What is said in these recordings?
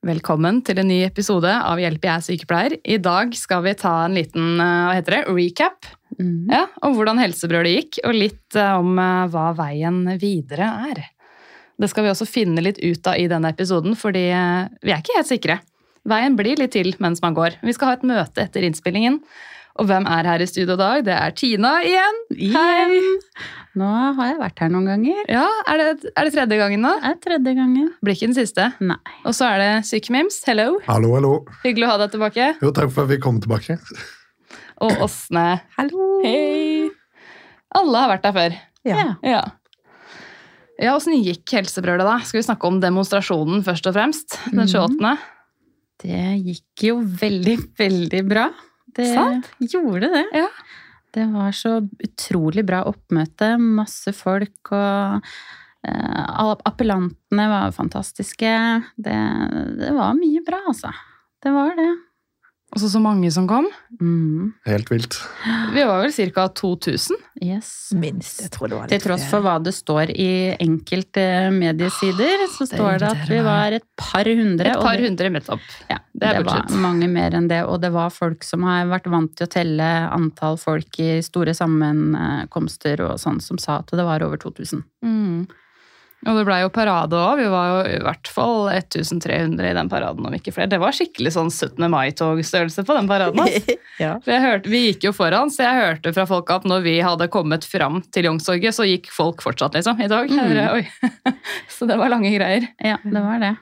Velkommen til en ny episode av Hjelp, jeg er sykepleier. I dag skal vi ta en liten eh, hva heter det, recap Mm. ja, om hvordan helsebrølet gikk, og litt eh, om eh, hva veien videre er. Det skal vi også finne litt ut av i denne episoden, fordi vi er ikke helt sikre. Veien blir litt til mens man går. Vi skal ha et møte etter innspillingen. Og hvem er her i studio i dag? Det er Tina igjen. Hei! Nå har jeg vært her noen ganger. Ja, Er det, er det tredje gangen nå? Det er tredje gangen. Blir ikke den siste. Nei. Og så er det Sykmims. Hello. Hallo, hallo. Hyggelig å ha deg tilbake. Jo, takk for at vi kom tilbake. Og Åsne. Hallo. Hei. Alle har vært der før. Ja. Ja. Ja, Åssen gikk helsebrølet, da? Skal vi snakke om demonstrasjonen først og fremst? Den Mhm. 28. Det gikk jo veldig, veldig bra. Det Sant? gjorde det. Ja. Det var så utrolig bra oppmøte. Masse folk og eh, Appellantene var fantastiske. Det, det var mye bra, altså. Det var det. Og så så mange som kom. Mm. Helt vilt. Vi var vel ca. 2000. Yes. Minst. Jeg tror det var litt Til tross for hva det står i enkelte mediesider, så står det at vi var et par hundre. Et par hundre møtt opp. Ja, Det er det var mange mer enn det, og det var folk som har vært vant til å telle antall folk i store sammenkomster og sånn, som sa at det var over 2000. Mm. Og det blei jo parade òg. Vi var jo i hvert fall 1300 i den paraden, om ikke flere. Det var skikkelig sånn 17. mai-togstørrelse på den paraden. ja. For jeg hørte, vi gikk jo foran, så jeg hørte fra folk at når vi hadde kommet fram til Youngstorget, så gikk folk fortsatt, liksom, i tog. Mm. Så det var lange greier. Ja, det var det.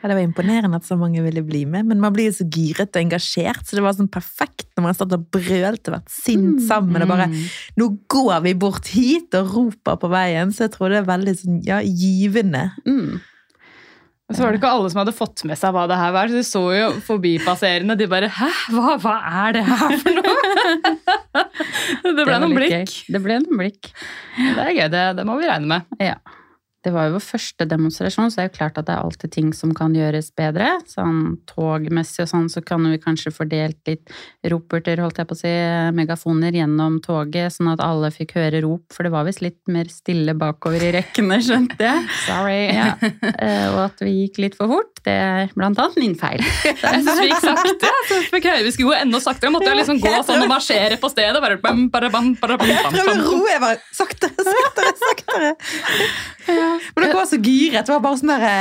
Ja, det var imponerende at så mange ville bli med, men man blir jo så giret og engasjert, så det var sånn perfekt når man satt og brølte og vært sint Mm. sammen, og bare Mm. Nå går vi bort hit og roper på veien, så jeg tror det er veldig sånn, ja, givende. Mm. Og så var det ikke alle som hadde fått med seg hva det her var, så de så jo forbipasserende, de bare Hæ, hva, hva er det her for noe? det ble det noen blikk. gøy. Det ble noen blikk. Det er gøy, det, det må vi regne med. Ja. Det var jo vår første demonstrasjon, så det er jo klart at det er alltid ting som kan gjøres bedre. Sånn togmessig og sånn, så kan vi kanskje fordelt litt roperter, holdt jeg på å si, megafoner gjennom toget, sånn at alle fikk høre rop, for det var visst litt mer stille bakover i rekkene, skjønte jeg. Sorry. Ja. eh, Og at vi gikk litt for fort, det er blant annet min feil. Jeg synes vi gikk sakte. Jeg høre vi skulle gå enda saktere. Måtte jo liksom gå sånn og marsjere på stedet. Bare bam, bam, bam, bam, bam, bam, prøvde å roe, jeg var saktere, saktere, saktere. Men dere var så giret, det var bare sånn derre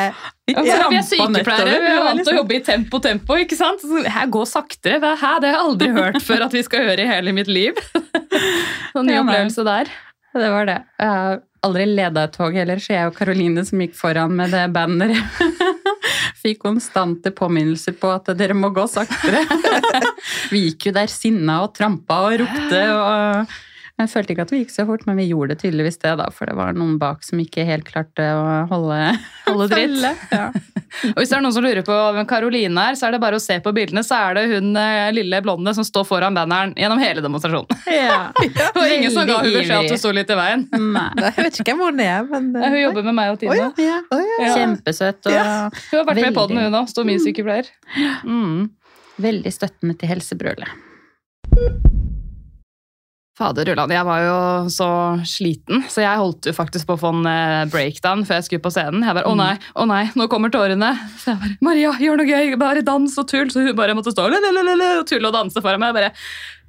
ja, så er vi er sykepleiere, vi er vant til å jobbe i tempo, tempo, ikke sant? Så her, gå saktere. Det, her, det har jeg aldri hørt før at vi skal høre i hele mitt liv. Sånn ny Ja, opplevelse der. Det var det. Jeg har aldri leda et tog heller, så jeg og Karoline som gikk foran med det banneret, fikk konstante påminnelser på at dere må gå saktere. Vi gikk jo der sinna og trampa og ropte og jeg følte ikke at vi gikk så fort, men vi gjorde det tydeligvis det, da, for det var noen bak som ikke helt klarte å holde, Holde dritt. Ja. Og hvis det er noen som lurer på hvem Karoline er, så er det bare å se på bildene, så er det hun eh, lille blonde som står foran banneren gjennom hele demonstrasjonen. Ja. Det var ingen som ga hun Veldig beskjed at hun sto litt i veien. Nei. Jeg vet ikke hvor hun er, men det... Hun jobber med meg og Å, Oh, Tina. Ja. Oh, ja. Ja. Kjempesøt og Ja. Hun har vært med på den, Veldig. hun òg. Stomisykepleier. Mm. veldig støttende til helsebrølet. Fader Ulland, jeg var jo så sliten, så jeg holdt jo faktisk på å få en eh, breakdown før jeg skulle på scenen. Jeg bare, å nei, å nei, nå kommer tårene. Så jeg bare, Maria, gjør noe gøy, bare dans og tull. Så hun bare måtte stå og tulle og danse foran meg. Jeg bare,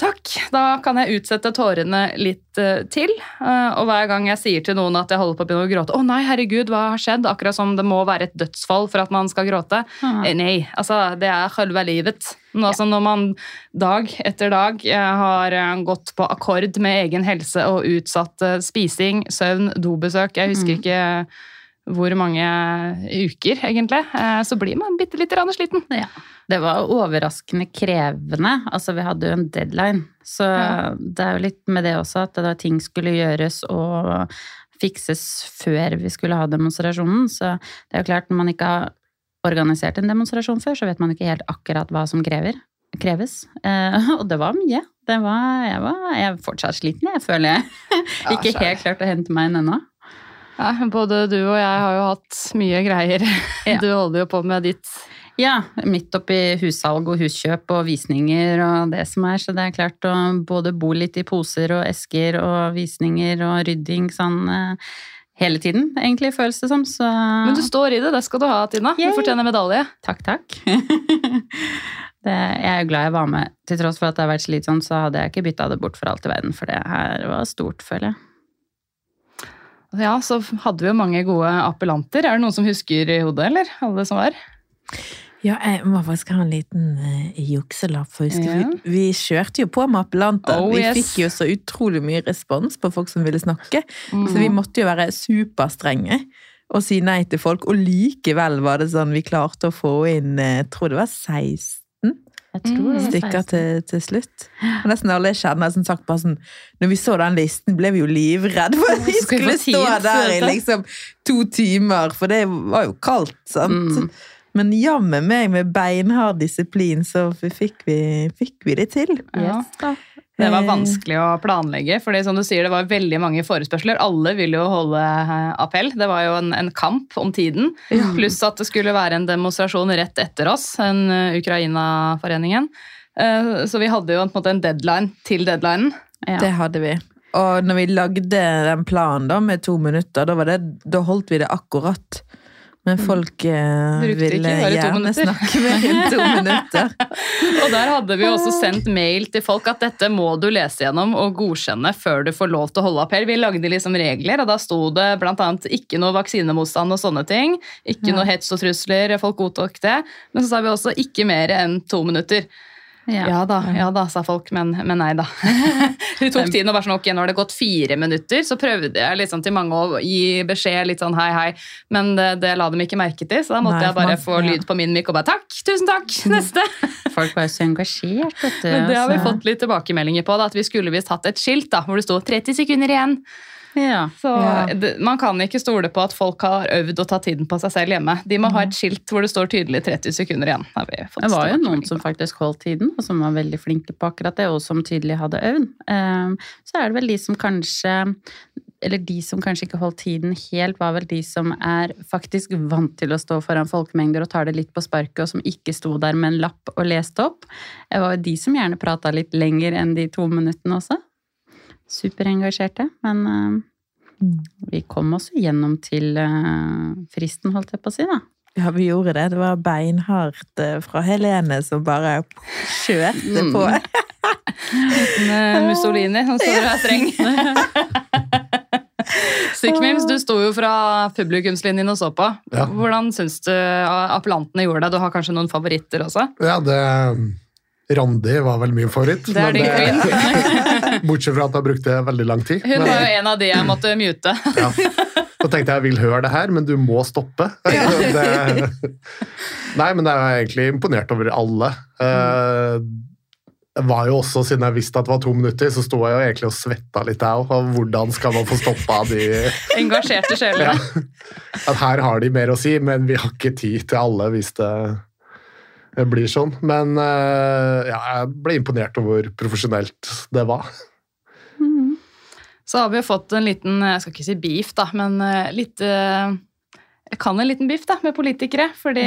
takk, da kan jeg utsette tårene litt uh, til. Uh, og hver gang jeg sier til noen at jeg holder på å begynne å gråte, å nei, herregud, hva har skjedd? Akkurat som det må være et dødsfall for at man skal gråte. Eh, Nei, altså det er halve livet. Men altså når man dag etter dag har gått på akkord med egen helse og utsatt uh, spising, søvn, dobesøk Jeg husker Mm. ikke hvor mange uker, egentlig. eh, Så blir man bitte litt grann sliten. Ja. Det var overraskende krevende. Altså, vi hadde jo en deadline. Så Ja. det er jo litt med det også, at da ting skulle gjøres og fikses før vi skulle ha demonstrasjonen. Så det er jo klart, når man ikke har organisert en demonstrasjon før, så vet man ikke helt akkurat hva som krever, kreves. Eh, og det var mye. Det var, jeg, var, jeg er fortsatt sliten, jeg føler jeg. Ikke helt klart å hente meg inn ennå. Ja, både du og jeg har jo hatt mye greier. Ja. Du holder jo på med ditt Ja, midt oppi hussalg og huskjøp og visninger og det som er, så det er klart å både bo litt i poser og esker og visninger og rydding sånn eh, hele tiden, egentlig, føles det som. Så Men du står i det, det skal du ha, Tina. Du fortjener medalje. Takk, takk. det, jeg er glad jeg var med. Til tross for at det har vært slitsomt, så hadde jeg ikke bytta det bort for alt i verden, for det her var stort, føler jeg. Ja, så hadde vi jo mange gode appellanter. Er det noen som husker i hodet, eller? Alle som var? Ja, jeg må faktisk ha en liten uh, jukselapp. For husker, Ja. vi, vi kjørte jo på med appellanter. Oh, vi yes. fikk jo så utrolig mye respons på folk som ville snakke. Så Mm. vi måtte jo være superstrenge og si nei til folk. Og likevel var det sånn vi klarte å få inn eh, jeg tror det var 16 Tror stykker til, til slutt. Og nesten alle jeg kjenner sånn sagt bare sånn Når vi så den listen, ble vi jo livredde for at vi skulle stå der i liksom to timer, for det var jo kaldt, sant. Mm. Men jammen meg med beinhard disiplin, så fikk vi, fikk vi det til. Ja. Yes. Det var Eh, vanskelig å planlegge, fordi som du sier, det var veldig mange forespørsler. Alle ville jo holde eh, appell. Det var jo en, en kamp om tiden. Pluss at det skulle være en demonstrasjon rett etter oss, en eh, Ukraina-foreningen. Eh, Så vi hadde jo en måte en deadline til deadlinen. Ja. Det hadde vi. Og når vi lagde den planen da, med to minutter, da, var det, da holdt vi det akkurat. Men folk eh, Brukte ville gjerne snakke med i to minutter. Og der hadde vi også sendt mail til folk at dette må du lese gjennom og godkjenne før du får lov til å holde appell. Vi lagde liksom regler, og da sto det bl.a. ikke noe vaksinemotstand og sånne ting. Ikke noe hets og trusler, folk godtok det. Men så sa vi også ikke mer enn to minutter. Ja. Ja da, ja da, sa folk, men, men nei da. Det tok tiden og bare sånn, ok, nå har det gått fire minutter, så prøvde jeg liksom til mange å gi beskjed litt sånn hei, hei, men det, det la dem ikke merke til, så da måtte Nei, jeg bare man- få ja. lyd på min mikk og bare takk, tusen takk, neste. Folk var jo så engasjert, vet du. Men det har vi fått litt tilbakemeldinger på, da, at vi skulle visst hatt et skilt da, hvor det sto 30 sekunder igjen. Ja. Så det, man kan ikke stole på at folk har øvd å ta tiden på seg selv hjemme. De må ha et skilt hvor det står tydelig 30 sekunder igjen. Det var jo noen som faktisk holdt tiden, og som var veldig flinke på akkurat det, og som tydelig hadde øvd. Ehm, Så er det vel de som kanskje eller de som kanskje ikke holdt tiden helt, var vel de som er faktisk vant til å stå foran folkemengder og tar det litt på sparket, og som ikke sto der med en lapp og leste opp. Det var jo de som gjerne prata litt lenger enn de to minuttene også. Superengasjerte. Men eh, vi kom oss gjennom til eh, fristen, holdt jeg på å si, da. Ja, vi gjorde det. Det var beinhardt eh, fra Helene som bare kjørte Mm. på. Med Mussolini, som står og er streng. Sikmims, du sto jo fra publikumslinjen og så på. Ja. Hvordan syns du appellantene gjorde det? Du har kanskje noen favoritter også? Ja, det Randi var vel min favoritt. Det er din queen. Bortsett fra at jeg brukte veldig lang tid. Hun var jo en av de jeg måtte mute. Ja. Så tenkte jeg jeg vil høre det her, men du må stoppe. Det, nei, men jeg er egentlig imponert over alle. Jeg var jo også, Siden jeg visste at det var to minutter, så sto jeg jo egentlig og svetta litt. Jeg òg. Hvordan skal man få stoppa de Engasjerte ja. At her har de mer å si, men vi har ikke tid til alle hvis det blir sånn. Men eh, ja, jeg ble imponert over hvor profesjonelt det var. Så har vi jo fått en liten, jeg skal ikke si beef, da, men eh, litt eh, Jeg kan en liten beef da, med politikere, fordi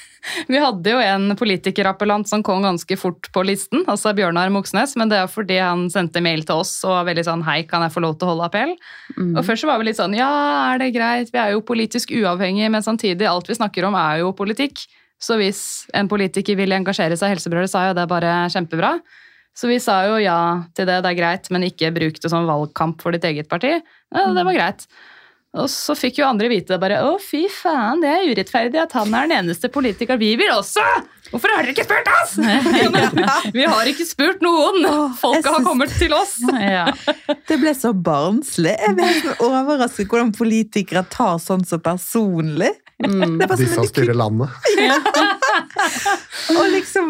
vi hadde jo en politikerappellant som kom ganske fort på listen, altså Bjørnar Moxnes, men det er fordi han sendte mail til oss og var veldig sånn Hei, kan jeg få lov til å holde appell? Mm. Og først så var vi litt sånn Ja, er det greit? Vi er jo politisk uavhengige, men samtidig, alt vi snakker om, er jo politikk. Så hvis en politiker vil engasjere seg i Helsebrødre, så er jo det bare kjempebra. Så vi sa jo ja til det, det er greit, men ikke bruk det som valgkamp for ditt eget parti. Ja, det var greit. Og så fikk jo andre vite det bare Å, fy faen, det er urettferdig at han er den eneste politikeren vi vil også! Hvorfor har dere ikke spurt oss?! Ja, vi har ikke spurt noen! Folket har kommet til oss! Ja. Det ble så barnslig. Jeg ble overrasket hvordan politikere tar sånn så personlig. Mm. Det Disse styrer landet. Og liksom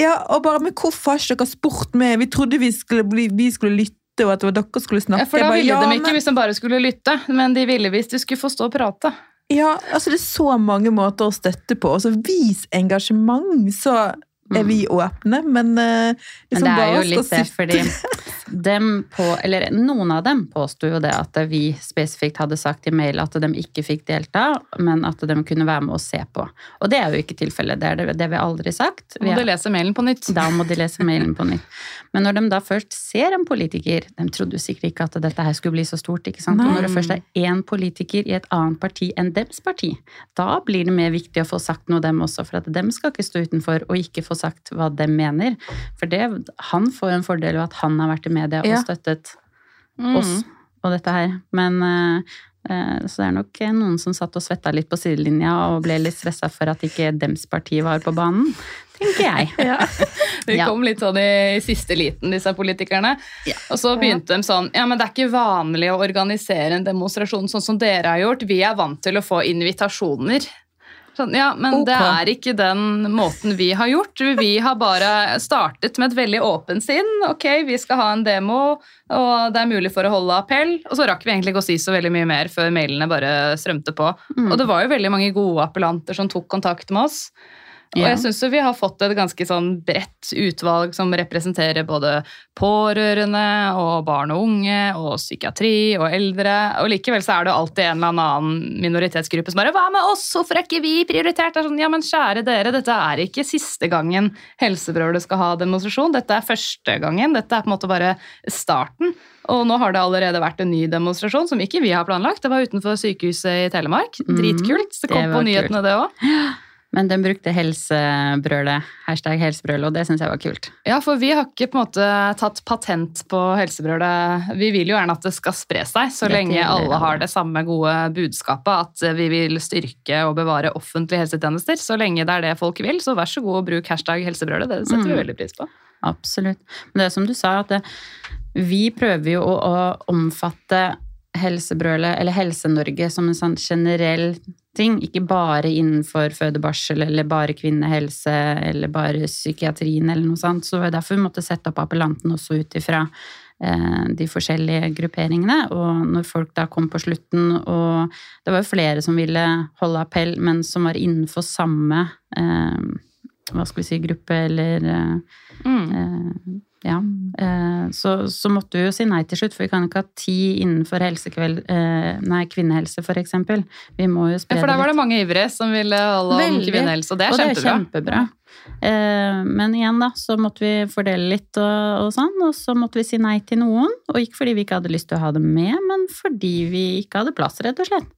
Ja, og bare Men hvorfor har ikke dere spurt meg? Vi trodde vi skulle, bli, vi skulle lytte, og at det var dere skulle snakke. Ja, for da bare, ville ja, de ikke men- hvis de bare skulle lytte, men de ville hvis de skulle få stå og prate. Ja, altså det er så mange måter å støtte på. Altså vis engasjement, så er vi åpne, men liksom Men det er jo litt det, fordi dem på, eller noen av dem påsto jo det at vi spesifikt hadde sagt i mail at de ikke fikk delta, men at de kunne være med og se på. Og det er jo ikke tilfellet. Det er det, det vi aldri sagt. Da Må de lese mailen på nytt? Da må de lese mailen på nytt. Men når de da først ser en politiker De trodde jo sikkert ikke at dette her skulle bli så stort. ikke sant? Og når det først er én politiker i et annet parti enn dems parti, da blir det mer viktig å få sagt noe dem også, for at dem skal ikke stå utenfor og ikke få sagt hva de mener. For det, han får jo en fordel ved at han har vært i media og støttet Mm. oss og dette her. Men eh, eh, så det er nok eh, noen som satt og svetta litt på sidelinja og ble litt stressa for at ikke dems parti var på banen, tenker jeg. De Ja. kom litt sånn i siste liten, disse politikerne. Og så begynte de sånn Ja, men det er ikke vanlig å organisere en demonstrasjon sånn som dere har gjort. Vi er vant til å få invitasjoner. Sånn, ja, men okay. det er ikke den måten vi har gjort. Vi har bare startet med et veldig åpent sinn. Ok, vi skal ha en demo, og det er mulig for å holde appell. Og så rakk vi egentlig ikke å si så veldig mye mer før mailene bare strømte på. Mm. Og det var jo veldig mange gode appellanter som tok kontakt med oss. Og jeg syns vi har fått et ganske sånn bredt utvalg som representerer både pårørende og barn og unge og psykiatri og eldre. Og likevel så er det alltid en eller annen minoritetsgruppe som bare 'Hva med oss? Hvorfor er ikke vi prioritert?' Det er sånn, ja, men kjære dere, dette er ikke siste gangen Helsebrødre skal ha demonstrasjon. Dette er første gangen. Dette er på en måte bare starten. Og nå har det allerede vært en ny demonstrasjon som ikke vi har planlagt. Det var utenfor sykehuset i Telemark. Mhm, Dritkult. Det kom det på nyhetene, nyhetene, det òg. Men den brukte helsebrølet, hashtag helsebrølet, og det syns jeg var kult. Ja, for vi har ikke på en måte tatt patent på helsebrølet. Vi vil jo gjerne at det skal spre seg, så lenge alle alle. har det samme gode budskapet, at vi vil styrke og bevare offentlige helsetjenester. Så lenge det er det folk vil, så vær så god og bruk hashtag helsebrølet. Det setter vi Mm. veldig pris på. Absolutt. Men det er som du sa, at det, vi prøver jo å, å omfatte helsebrølet, eller Helse-Norge, som en sånn generell ting. Ikke bare innenfor fødebarsel, eller bare kvinnehelse, eller bare psykiatrien, eller noe sånt. Så det var derfor vi måtte sette opp appellanten også ut ifra eh, de forskjellige grupperingene. Og når folk da kom på slutten, og det var jo flere som ville holde appell, men som var innenfor samme eh, hva skal vi si, gruppe eller eh, Mm. Eh, ja, eh, så, så måtte vi jo si nei til slutt, for vi kan ikke ha ti innenfor helsekveld, eh, nei, kvinnehelse for eksempel. Vi må jo Ja, for der var det mange ivrige som ville holde om kvinnehelse, og det er Og det er kjempebra. kjempebra. Eh, men igjen da, så måtte vi fordele litt og, og sånn, og så måtte vi si nei til noen. Og ikke fordi vi ikke hadde lyst til å ha dem med, men fordi vi ikke hadde plass, rett og slett.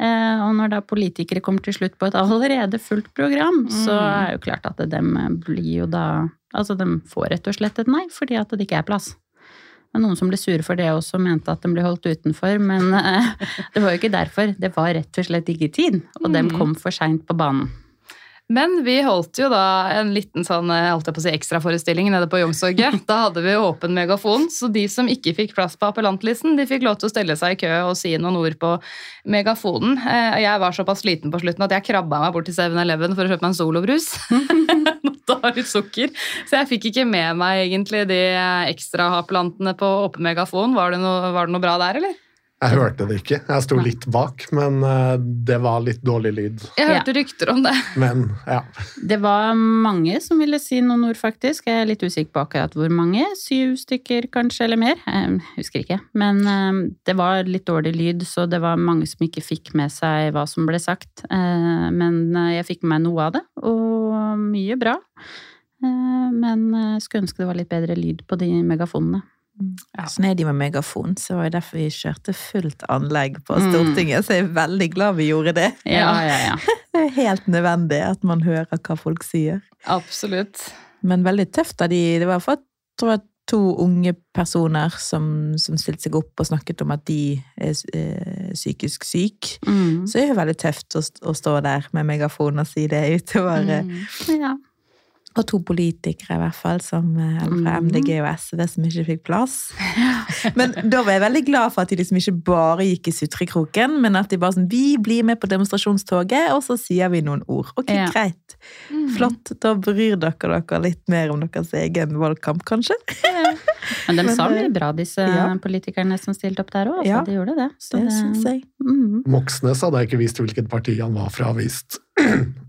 Eh, og når da politikere kommer til slutt på et allerede fullt program, så Mm. er jo klart at dem blir jo da Altså, de får rett og slett et nei, fordi at det ikke er plass. Var noen som ble sure for det også, mente at de ble holdt utenfor, men eh, det var jo ikke derfor. Det var rett og slett ikke tid, og mm. de kom for seint på banen. Men vi holdt jo da en liten sånn, eh, holdt jeg på å si, ekstraforestilling nede på Youngstorget. Da hadde vi åpen megafon, så de som ikke fikk plass på appellantlisten, de fikk lov til å stelle seg i kø og si noen ord på megafonen. Eh, Jeg var såpass sliten på slutten at jeg krabba meg bort til 7-Eleven for å kjøpe meg en solobrus. Måtte ha litt sukker. Så jeg fikk ikke med meg egentlig de ekstra appellantene på åpen megafon. Var det, noe, var det noe bra der, eller? Jeg hørte det ikke. Jeg sto litt bak, men eh, det var litt dårlig lyd. Jeg hørte rykter om det. Men ja. Det var mange som ville si noen ord, faktisk. Jeg er litt usikker på akkurat hvor mange. Syv stykker kanskje, eller mer. Jeg husker ikke. Men det var litt dårlig lyd, så det var mange som ikke fikk med seg hva som ble sagt. Eh, Men eh, jeg fikk med meg noe av det, og mye bra. Eh, Men jeg skulle ønske det var litt bedre lyd på de megafonene. Sånn er de med megafon, så var det derfor vi kjørte fullt anlegg på Mm. Stortinget, så jeg er veldig glad vi gjorde det. Ja, ja, ja. Det er helt nødvendig at man hører hva folk sier. Absolutt. Men veldig tøft av de, det var for tror jeg, to unge personer som, som stilte seg opp og snakket om at de er eh, psykisk syk. Mm. Så det er jo veldig tøft å, å stå der med megafon og si det utover. eh, Mm. ja. Og to politikere i hvert fall, som, eh, fra Mm. MDG og SV, som ikke fikk plass. Men da var jeg veldig glad for at de liksom ikke bare gikk i sutrekroken, men at de bare sånn Vi blir med på demonstrasjonstoget, og så sier vi noen ord. Ok, Ja. greit. Flott. Da bryr dere dere litt mer om deres egen valgkamp, kanskje? Men de Men sa det- mye bra, disse Ja. politikerne som stilte opp der òg. Ja. De gjorde det. Så Det det syns jeg. mm. Moxnes hadde jeg ikke visst hvilket parti han var fra hvis,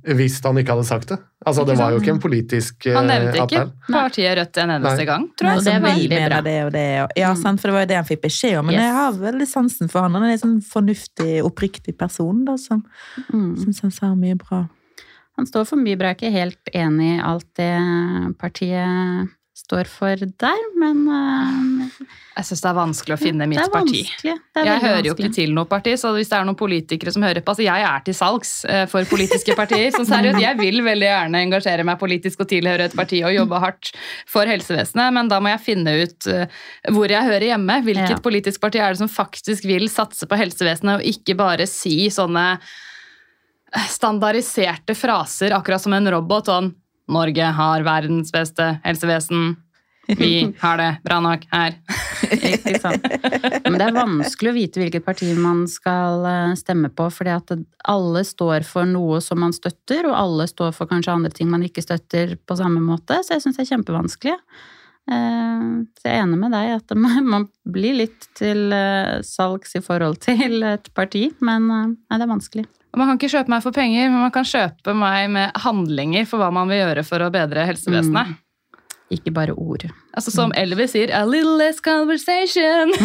hvis han ikke hadde sagt det. Altså, det var jo ikke en politisk appell. Han nevnte ikke appell. partiet Rødt en eneste Nei. gang, tror Nei, jeg. det Så er veldig bra. Det og det, og, ja, Mm. For det var jo det han fikk beskjed om. Men Yes. jeg har veldig sansen for han. Han er en sånn fornuftig, oppriktig person da, som Mm. syns han sa mye bra. Han står for mye bra. Jeg er ikke helt enig i alt det partiet står for der, men uh, Jeg syns det er vanskelig å finne mitt parti. Jeg hører jo ikke til noe parti, så hvis det er noen politikere som hører på altså Jeg er til salgs eh, for politiske partier. Så seriøst, jeg vil veldig gjerne engasjere meg politisk og tilhøre et parti og jobbe hardt for helsevesenet, men da må jeg finne ut eh, hvor jeg hører hjemme. Hvilket Ja. politisk parti er det som faktisk vil satse på helsevesenet, og ikke bare si sånne standardiserte fraser, akkurat som en robot. Sånn Norge har verdens beste helsevesen. Vi har det bra nok her. Ikke sant? Men det er vanskelig å vite hvilket parti man skal eh, stemme på, fordi at alle står for noe som man støtter, og alle står for kanskje andre ting man ikke støtter på samme måte, så jeg syns det er kjempevanskelig. Eh, Så jeg er enig med deg at man blir litt til eh, salgs i forhold til et parti, men nei, det er vanskelig. Og Man kan ikke kjøpe meg for penger, men man kan kjøpe meg med handlinger for hva man vil gjøre for å bedre helsevesenet. Ikke bare ord. Altså Som Elvis sier, a little less conversation.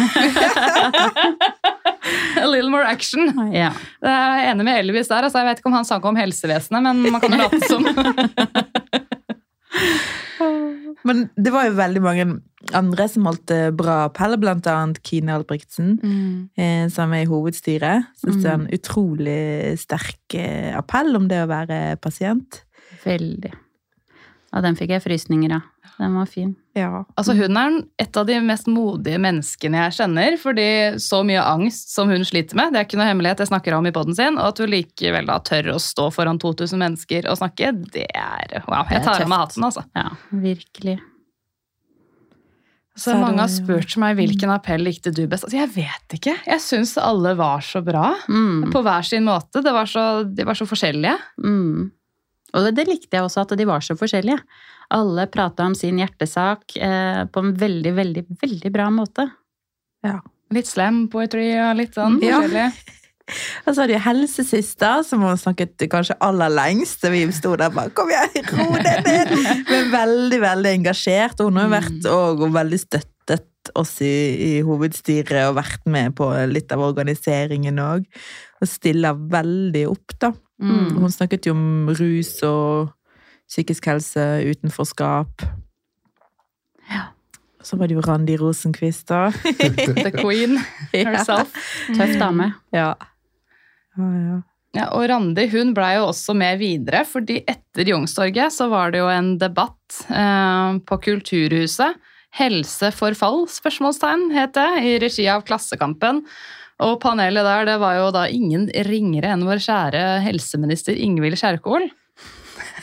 a little more action. Ja. Jeg er enig med Elvis der. altså Jeg vet ikke om han sang om helsevesenet, men man kan jo late som. Men det var jo veldig mange andre som holdt bra appell, blant annet Kine Albrigtsen, eh, som er i hovedstyret. Syns det er en utrolig sterk eh, appell om det å være pasient. Veldig. Og den fikk jeg frysninger av. Den var fin. Ja. Altså Hun er et av de mest modige menneskene jeg kjenner. fordi så mye angst som hun sliter med, det er ikke noe hemmelighet jeg snakker om i poden sin, og at hun likevel da tør å stå foran 2000 mennesker og snakke, det er wow. Jeg tar av meg hatten, altså. Ja, virkelig. Så mange har spurt meg hvilken appell likte du best. Altså, jeg vet ikke. Jeg syns alle var så bra. Mm. På hver sin måte. Det var så, de var så forskjellige. Mm. Og det, det likte jeg også, at de var så forskjellige. Alle prata om sin hjertesak eh, på en veldig, veldig, veldig bra måte. Ja. Litt slam poetry og litt sånn Ja. forskjellig. Og så hadde de helsesøster, som hun snakket kanskje aller lengst. Vi sto der bare Kom igjen, ro deg ned! Men veldig, veldig engasjert. Og hun har jo vært og, og veldig støttet oss i, i hovedstyret og vært med på litt av organiseringen òg. Og stiller veldig opp, da. Mm. Hun snakket jo om rus og psykisk helse, utenforskap. Så var det jo Randi Rosenquist, da. The queen herself. Tøff dame. Ja. Ja, ja. Ja, og Randi hun blei jo også med videre, fordi etter Youngstorget så var det jo en debatt eh, på Kulturhuset. Helse for fall? spørsmålstegn, het det, i regi av Klassekampen. Og panelet der, det var jo da ingen ringere enn vår kjære helseminister Ingvild Kjerkol.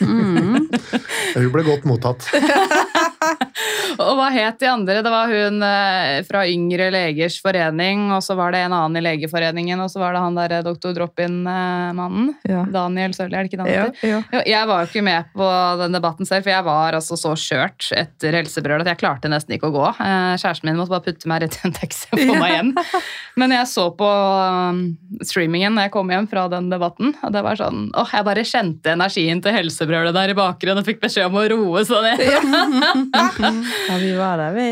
Mm. Hun ble godt mottatt. Og hva het de andre? Det var hun eh, fra Yngre legers forening, og så var det en annen i Legeforeningen, og så var det han derre doktor Drop-In-mannen. Ja. Daniel Sørli, er det ikke det han heter? ja. ja. Jeg var jo ikke med på den debatten selv, for jeg var altså så skjørt etter helsebrølet at jeg klarte nesten ikke å gå. Eh, Kjæresten min måtte bare putte meg rett i en taxi og få meg hjem. Men jeg så på um, streamingen når jeg kom hjem fra den debatten, og det var sånn åh, Jeg bare kjente energien til helsebrølet der i bakgrunnen og fikk beskjed om å roe seg ned. ja, vi var der, vi.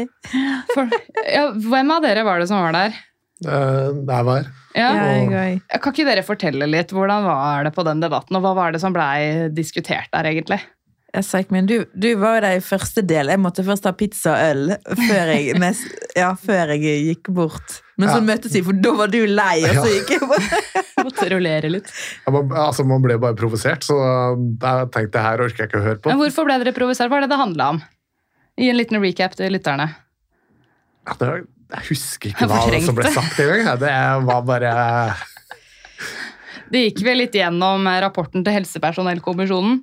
For, ja, hvem av dere var det som var der? Eh, Der var Ja. Og... Kan ikke dere fortelle litt, hvordan var det på den debatten, og hva var det som blei diskutert der, egentlig? Jeg sa ikke, men du, du var jo der i første del. Jeg måtte først ha pizza og øl før jeg, nest, ja, før jeg gikk bort. Men så Ja. møttes vi, for da var du lei, og så gikk jeg bort. Måtte rullere litt. ja, man, altså, man ble bare provosert, så da tenkte jeg her orker jeg ikke å høre på. Men hvorfor ble dere provosert? Hva er det det handla om? Gi en liten recap til lytterne. Ja, det, jeg husker ikke hva som ble sagt engang. Det var bare Det gikk vel litt gjennom eh, rapporten til Helsepersonellkommisjonen.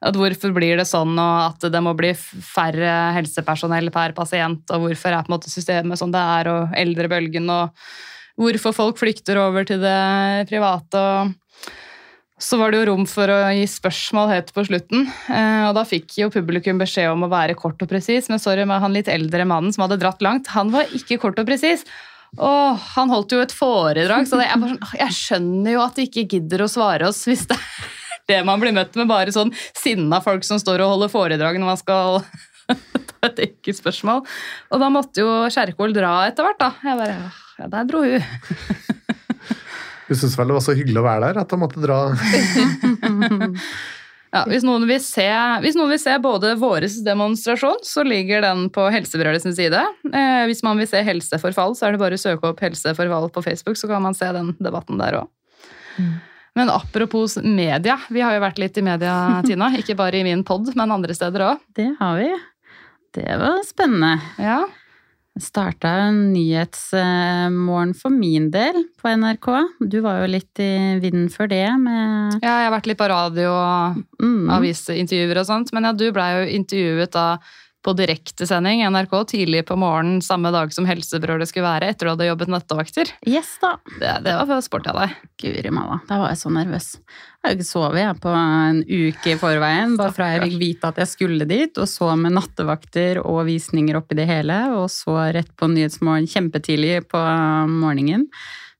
At hvorfor blir det sånn, og at det må bli færre helsepersonell per pasient, og hvorfor er på en måte systemet som det er, og eldrebølgen, og hvorfor folk flykter over til det private. og så var det jo rom for å gi spørsmål helt på slutten. Eh, og da fikk jo publikum beskjed om å være kort og presis, men sorry, han litt eldre mannen som hadde dratt langt, han var ikke kort og presis. Og han holdt jo et foredrag, så jeg, sånn, jeg skjønner jo at de ikke gidder å svare oss hvis det er det man blir møtt med, bare sånn sinna folk som står og holder foredrag når man skal ta et ekkelt spørsmål. Og da måtte jo Kjerkol dra etter hvert, da. Jeg bare, ja, Der dro hun. Du syntes vel det var så hyggelig å være der at hun måtte dra Ja, hvis noen, vil se, hvis noen vil se både vår demonstrasjon, så ligger den på Helsebrødet side. Eh, hvis man vil se Helseforfall, så er det bare å søke opp Helseforfall på Facebook, så kan man se den debatten der òg. Mm. Men apropos media, vi har jo vært litt i media, Tina. Ikke bare i min pod, men andre steder òg. Det har vi. Det var spennende. Ja. Starta en nyhetsmorgen for min del på NRK. Du var jo litt i vinden før det med Ja, jeg har vært litt på radio og mm. avisintervjuer og sånt. Men ja, du blei jo intervjuet da på direktesending NRK tidlig på morgenen samme dag som Helsebrølet skulle være, etter du hadde jobbet nattevakter. Yes da. Det, det var for sport av deg. Guri malla, da var jeg så nervøs. Jeg har ikke sovet på en uke i forveien, bare fra jeg fikk vite at jeg skulle dit, og så med nattevakter og visninger oppi det hele, og så rett på Nyhetsmorgen kjempetidlig på morgenen.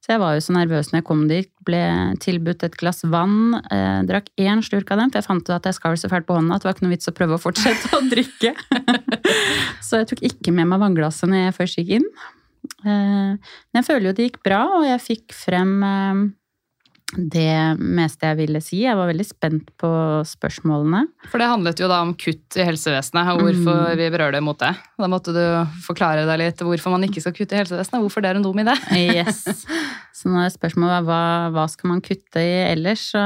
Så jeg var jo så nervøs når jeg kom dit. Ble tilbudt et glass vann. Eh, drakk én slurk av den, for jeg fant ut at jeg skar så fælt på hånda at det var ikke noe vits å prøve å fortsette å drikke. så jeg tok ikke med meg vannglasset når jeg først gikk inn. Eh, men jeg føler jo det gikk bra, og jeg fikk frem eh, det meste jeg ville si. Jeg var veldig spent på spørsmålene. For det handlet jo da om kutt i helsevesenet, og hvorfor mm. vi berører det mot det. Da måtte du forklare deg litt hvorfor man ikke skal kutte i helsevesenet. Hvorfor det er en dum idé. Yes. Så når spørsmålet spørsmålet hva, hva skal man kutte i ellers? Så,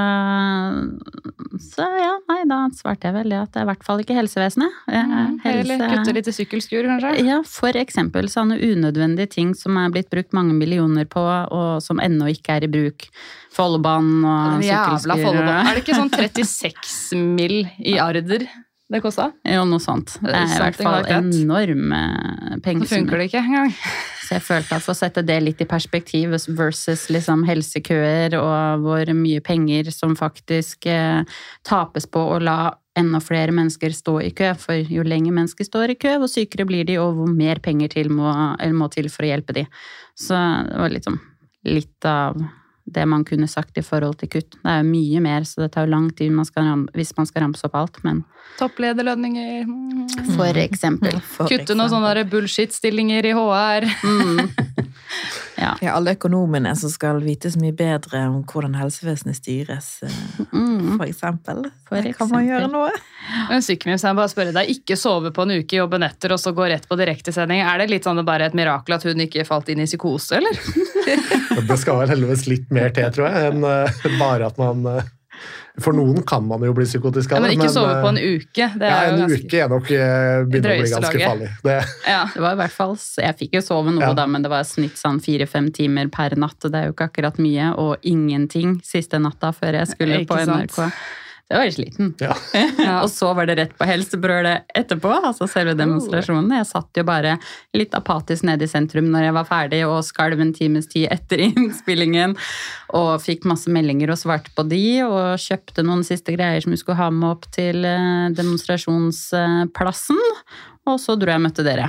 så ja, nei, da svarte jeg vel det at det er i hvert fall ikke helsevesenet. Mm, Helse... Eller kutte litt i sykkelskur, kanskje? Ja, for eksempel sånne unødvendige ting som er blitt brukt mange millioner på, og som ennå ikke er i bruk. Follobanen og sykkelskur. Er det ikke sånn 36 mill. i arder det kosta? Jo, noe sånt. Det er i hvert fall enorme pengesummer. Så funker det ikke engang. Så jeg følte at for å sette det litt i perspektiv versus liksom helsekøer og hvor mye penger som faktisk eh, tapes på å la enda flere mennesker stå i kø. For jo lenger mennesker står i kø, hvor sykere blir de, og hvor mer penger til må, må til for å hjelpe de. Så det var liksom litt av det man kunne sagt i forhold til kutt. Det er jo mye mer, så det tar jo lang tid man skal, hvis man skal ramse opp alt, men Topplederlønninger. For eksempel. For Kutte noen sånne bullshit-stillinger i HR. Mm. Ja. ja. alle økonomene som skal vite så mye bedre om hvordan helsevesenet styres, eh, mm. for eksempel. For eksempel. Kan man gjøre noe? Men Sykmils, bare spørre deg, Ikke sove på en uke, jobbe netter og så gå rett på direktesending. Er det litt sånn det bare er et mirakel at hun ikke falt inn i psykose, eller? det skal vel heldigvis litt mer til, tror jeg, enn uh, bare at man uh, for noen kan man jo bli psykotisk av det. Ja, men ikke men, sove på en uke. Det ja, en ganske... uke er nok begynner å bli ganske farlig. Det. Ja. det var i hvert fall, Jeg fikk jo sove noe, ja. da, men det var snitt sånn fire-fem timer per natt. Det er jo ikke akkurat mye, og ingenting siste natta før jeg skulle på NRK. Det var jeg sliten. Ja. og så var det rett på helsebrølet etterpå, altså selve demonstrasjonen. Jeg satt jo bare litt apatisk nede i sentrum når jeg var ferdig, og skalv en times tid etter innspillingen. Og fikk masse meldinger og svarte på de, og kjøpte noen siste greier som vi skulle ha med opp til eh, demonstrasjonsplassen. Og så dro jeg og møtte dere.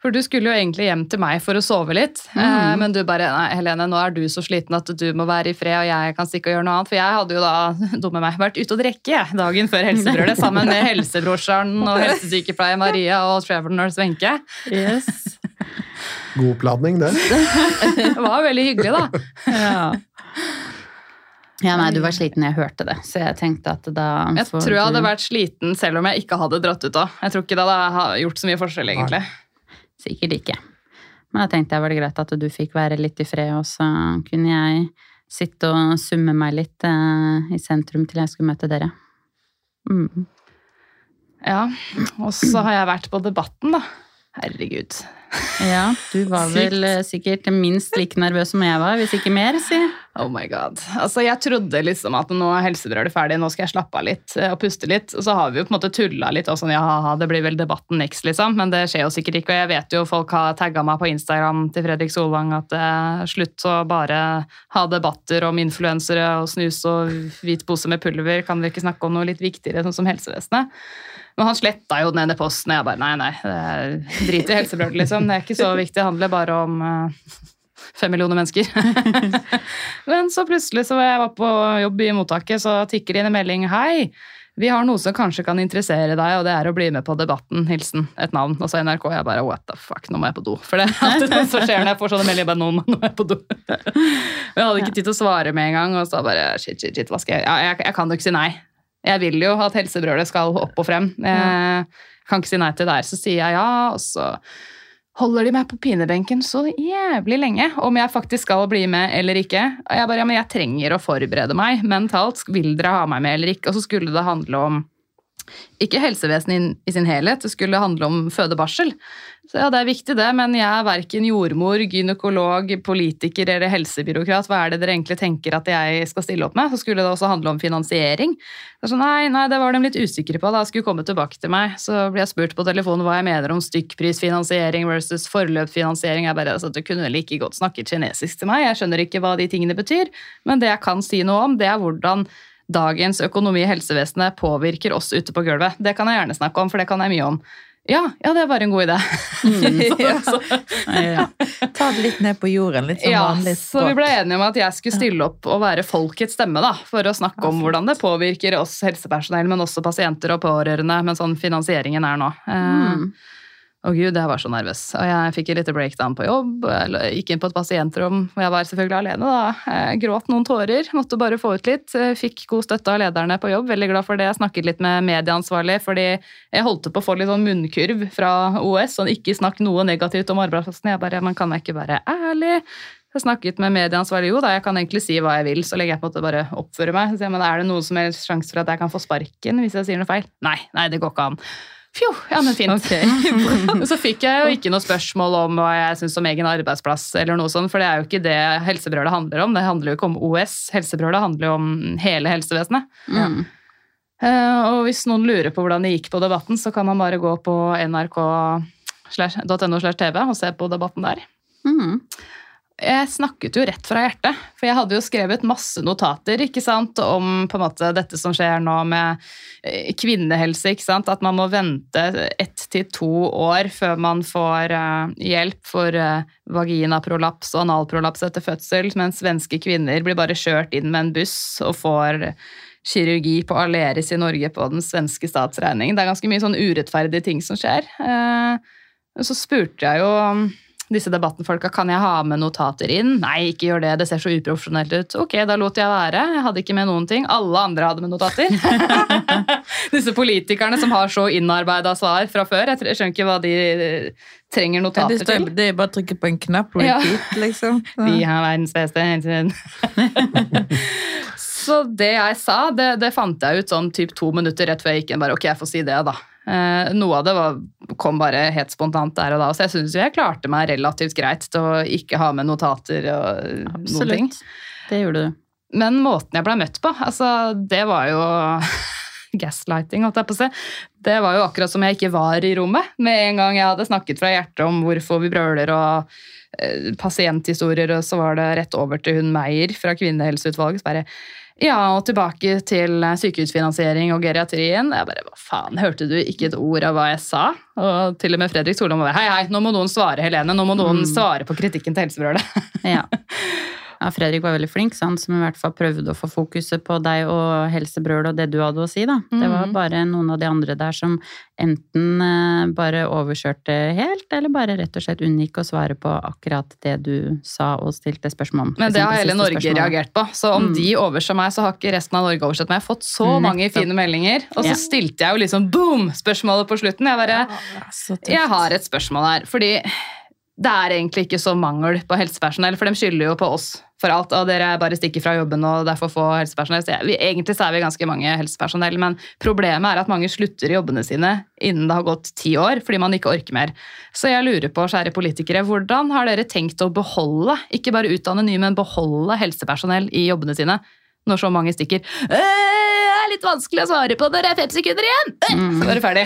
For du skulle jo egentlig hjem til meg for å sove litt, mm. eh, men du bare Nei, Helene, nå er du så sliten at du må være i fred, og jeg kan stikke og gjøre noe annet. For jeg hadde jo da, dumme meg, vært ute og drikke dagen før Helsebrølet sammen med helsebrorsan og helsesykepleier Maria og Trevor nurse Wenche. Yes. God oppladning, det. det var veldig hyggelig, da. Ja. Ja, nei, Du var sliten, jeg hørte det. Så jeg tenkte at da Jeg tror jeg hadde vært sliten selv om jeg ikke hadde dratt ut òg. Jeg tror ikke det hadde gjort så mye forskjell, egentlig. Nei. Sikkert ikke. Men da tenkte jeg var det greit at du fikk være litt i fred, og så kunne jeg sitte og summe meg litt eh, i sentrum til jeg skulle møte dere. Mm. Ja, og så har jeg vært på Debatten, da. Herregud. Ja, du var vel eh, sikkert minst like nervøs som jeg var, hvis ikke mer, si. Oh my god. Altså, Jeg trodde liksom at nå er helsebrødet ferdig, nå skal jeg slappe av litt eh, og puste litt. Og så har vi jo på en måte tulla litt og sånn, ja, ha, det blir vel debatten next, liksom. Men det skjer jo sikkert ikke. Og jeg vet jo folk har tagga meg på Instagram til Fredrik Solvang at eh, slutt å bare ha debatter om influensere og snus og hvit pose med pulver. Kan vi ikke snakke om noe litt viktigere, sånn som helsevesenet? Men han sletta jo den ene posten, og jeg bare nei, nei, drit i helsebrølet, liksom. Det er ikke så viktig, det handler bare om eh, fem millioner mennesker. Men så plutselig så jeg var på jobb i mottaket, så tikker det inn en melding. Hei, vi har noe som kanskje kan interessere deg, og det er å bli med på Debatten. Hilsen et navn. Og så NRK. Jeg bare what the fuck, nå må jeg på do. For det er alltid noe som skjer når jeg får sånne meldinger. Bare, nå må jeg på do. Og jeg hadde ikke tid til å svare med en gang, og så bare shit, shit, shit, hva skal jeg Ja, jeg, jeg kan jo ikke si nei. Jeg vil jo at helsebrølet skal opp og frem. Jeg kan ikke si nei til det her. Så sier jeg ja, og så holder de meg på pinebenken så jævlig lenge om jeg faktisk skal bli med eller ikke. Og jeg bare, ja, men jeg trenger å forberede meg mentalt. Vil dere ha meg med eller ikke? Og så skulle det handle om ikke helsevesenet i, sin helhet, det skulle handle om fødebarsel. Så ja, det er viktig det, men jeg er verken jordmor, gynekolog, politiker eller helsebyråkrat. Hva er det dere egentlig tenker at jeg skal stille opp med? Så skulle det også handle om finansiering. Er sånn, nei, nei, det var de litt usikre på. Da skulle komme tilbake til meg. Så blir jeg spurt på telefonen hva jeg mener om stykkprisfinansiering versus forløpsfinansiering. Jeg bare, altså, Du kunne like godt snakket kinesisk til meg. Jeg skjønner ikke hva de tingene betyr. Men det jeg kan si noe om, det er hvordan dagens økonomi i helsevesenet påvirker oss ute på gulvet. Det kan jeg gjerne snakke om, for det kan jeg mye om. Ja, ja, det bare en god idé. Så- Ja. Ta det litt ned på jorden, litt som ja, vanlig så vi ble enige om at jeg skulle stille opp og være folkets stemme, da, for å snakke om hvordan det påvirker oss helsepersonell, men også pasienter og pårørende, men sånn finansieringen er nå. Eh, Mm. Å gud, jeg var så nervøs. Og jeg fikk et lite breakdown på jobb. Jeg gikk inn på et pasientrom, og jeg var selvfølgelig alene. da. Jeg gråt noen tårer, måtte bare få ut litt. Fikk god støtte av lederne på jobb, veldig glad for det. Jeg snakket litt med medieansvarlig, fordi jeg holdt på å få litt sånn munnkurv fra OS, sånn ikke snakk noe negativt om arbeidsplassen. Jeg bare, men kan ikke være ærlig? Jeg snakket med medieansvarlig, jo da, jeg kan egentlig si hva jeg vil, så lenge jeg på en måte bare oppfører meg. Så jeg, men er det noen som helst sjanse for at jeg kan få sparken hvis jeg sier noe feil? Nei, nei, det går ikke an. Fjo, ja, men fint. så fikk jeg jo ikke noe spørsmål om hva jeg syns om egen arbeidsplass, eller noe sånt, for det er jo ikke det helsebrølet handler om. Det handler jo ikke om OS. Helsebrølet handler jo om hele helsevesenet. Mm. Og hvis noen lurer på hvordan det gikk på debatten, så kan man bare gå på nrk.no slash tv og se på debatten der. Mm. Jeg snakket jo rett fra hjertet, for jeg hadde jo skrevet masse notater ikke sant, om på en måte dette som skjer nå med eh, kvinnehelse. ikke sant, At man må vente ett til to år før man får eh, hjelp for eh, vaginaprolaps og analprolaps etter fødsel, mens svenske kvinner blir bare kjørt inn med en buss og får kirurgi på Aleris i Norge på den svenske statsregningen. Det er ganske mye sånn urettferdige ting som skjer. Så spurte jeg jo disse debattenfolka kan jeg ha med notater inn. Nei, ikke gjør det, det ser så uprofesjonelt ut. Ok, da lot jeg være. Jeg hadde ikke med noen ting. Alle andre hadde med notater. disse politikerne som har så innarbeida svar fra før. Jeg skjønner ikke hva de trenger Ja, notater det, står, til. det er bare å trykke på en knapp, Ja. repeat, liksom. Vi har verdens beste. Så det jeg sa, det, det fant jeg ut sånn typ to minutter rett før jeg gikk inn. Bare, ok, jeg får si det, da. Eh, noe av det var, kom bare helt spontant der og da, så jeg syns jeg klarte meg relativt greit til å ikke ha med notater og noen ting. Absolutt. Det gjorde du. Men måten jeg ble møtt på, altså, det var jo gaslighting, holdt jeg på å si. Det var jo akkurat som jeg ikke var i rommet. Med en gang jeg hadde snakket fra hjertet om hvorfor vi brøler og eh, pasienthistorier, og så var det rett over til hun Meyer fra Kvinnehelseutvalget. Så bare ja, og tilbake til sykehusfinansiering og geriatrien. Jeg bare, hva faen, hørte du ikke et ord av hva jeg sa? Og til og med Fredrik Solholm var hei, hei, nå må noen svare, Helene. Nå må noen Mm. svare på kritikken til helsebrølet. Ja. ja, Fredrik var veldig flink, sant? som i hvert fall prøvde å få fokuset på deg og helsebrølet og det du hadde å si. da. Det var Mhm. bare noen av de andre der som enten eh, bare overkjørte helt, eller bare rett og slett unngikk å svare på akkurat det du sa og stilte spørsmål om. Men det har hele Norge spørsmålet. reagert på. Så om Mm. de overser meg, så har ikke resten av Norge oversett meg. Jeg har fått så Nettopp. mange fine meldinger. Og så Ja. stilte jeg jo liksom boom! Spørsmålet på slutten. Jeg bare ja. Jeg har et spørsmål her. Fordi det er egentlig ikke så mangel på helsepersonell, for de skylder jo på oss for alt, og dere bare stikker fra jobben og derfor får helsepersonell. Så jeg, vi, egentlig så er vi ganske mange helsepersonell, men problemet er at mange slutter i jobbene sine innen det har gått ti år, fordi man ikke orker mer. Så jeg lurer på, kjære politikere, hvordan har dere tenkt å beholde, ikke bare utdanne nye, men beholde helsepersonell i jobbene sine når så mange stikker? «Øh, Det er litt vanskelig å svare på når det er fem sekunder igjen! Mm. Så er det ferdig.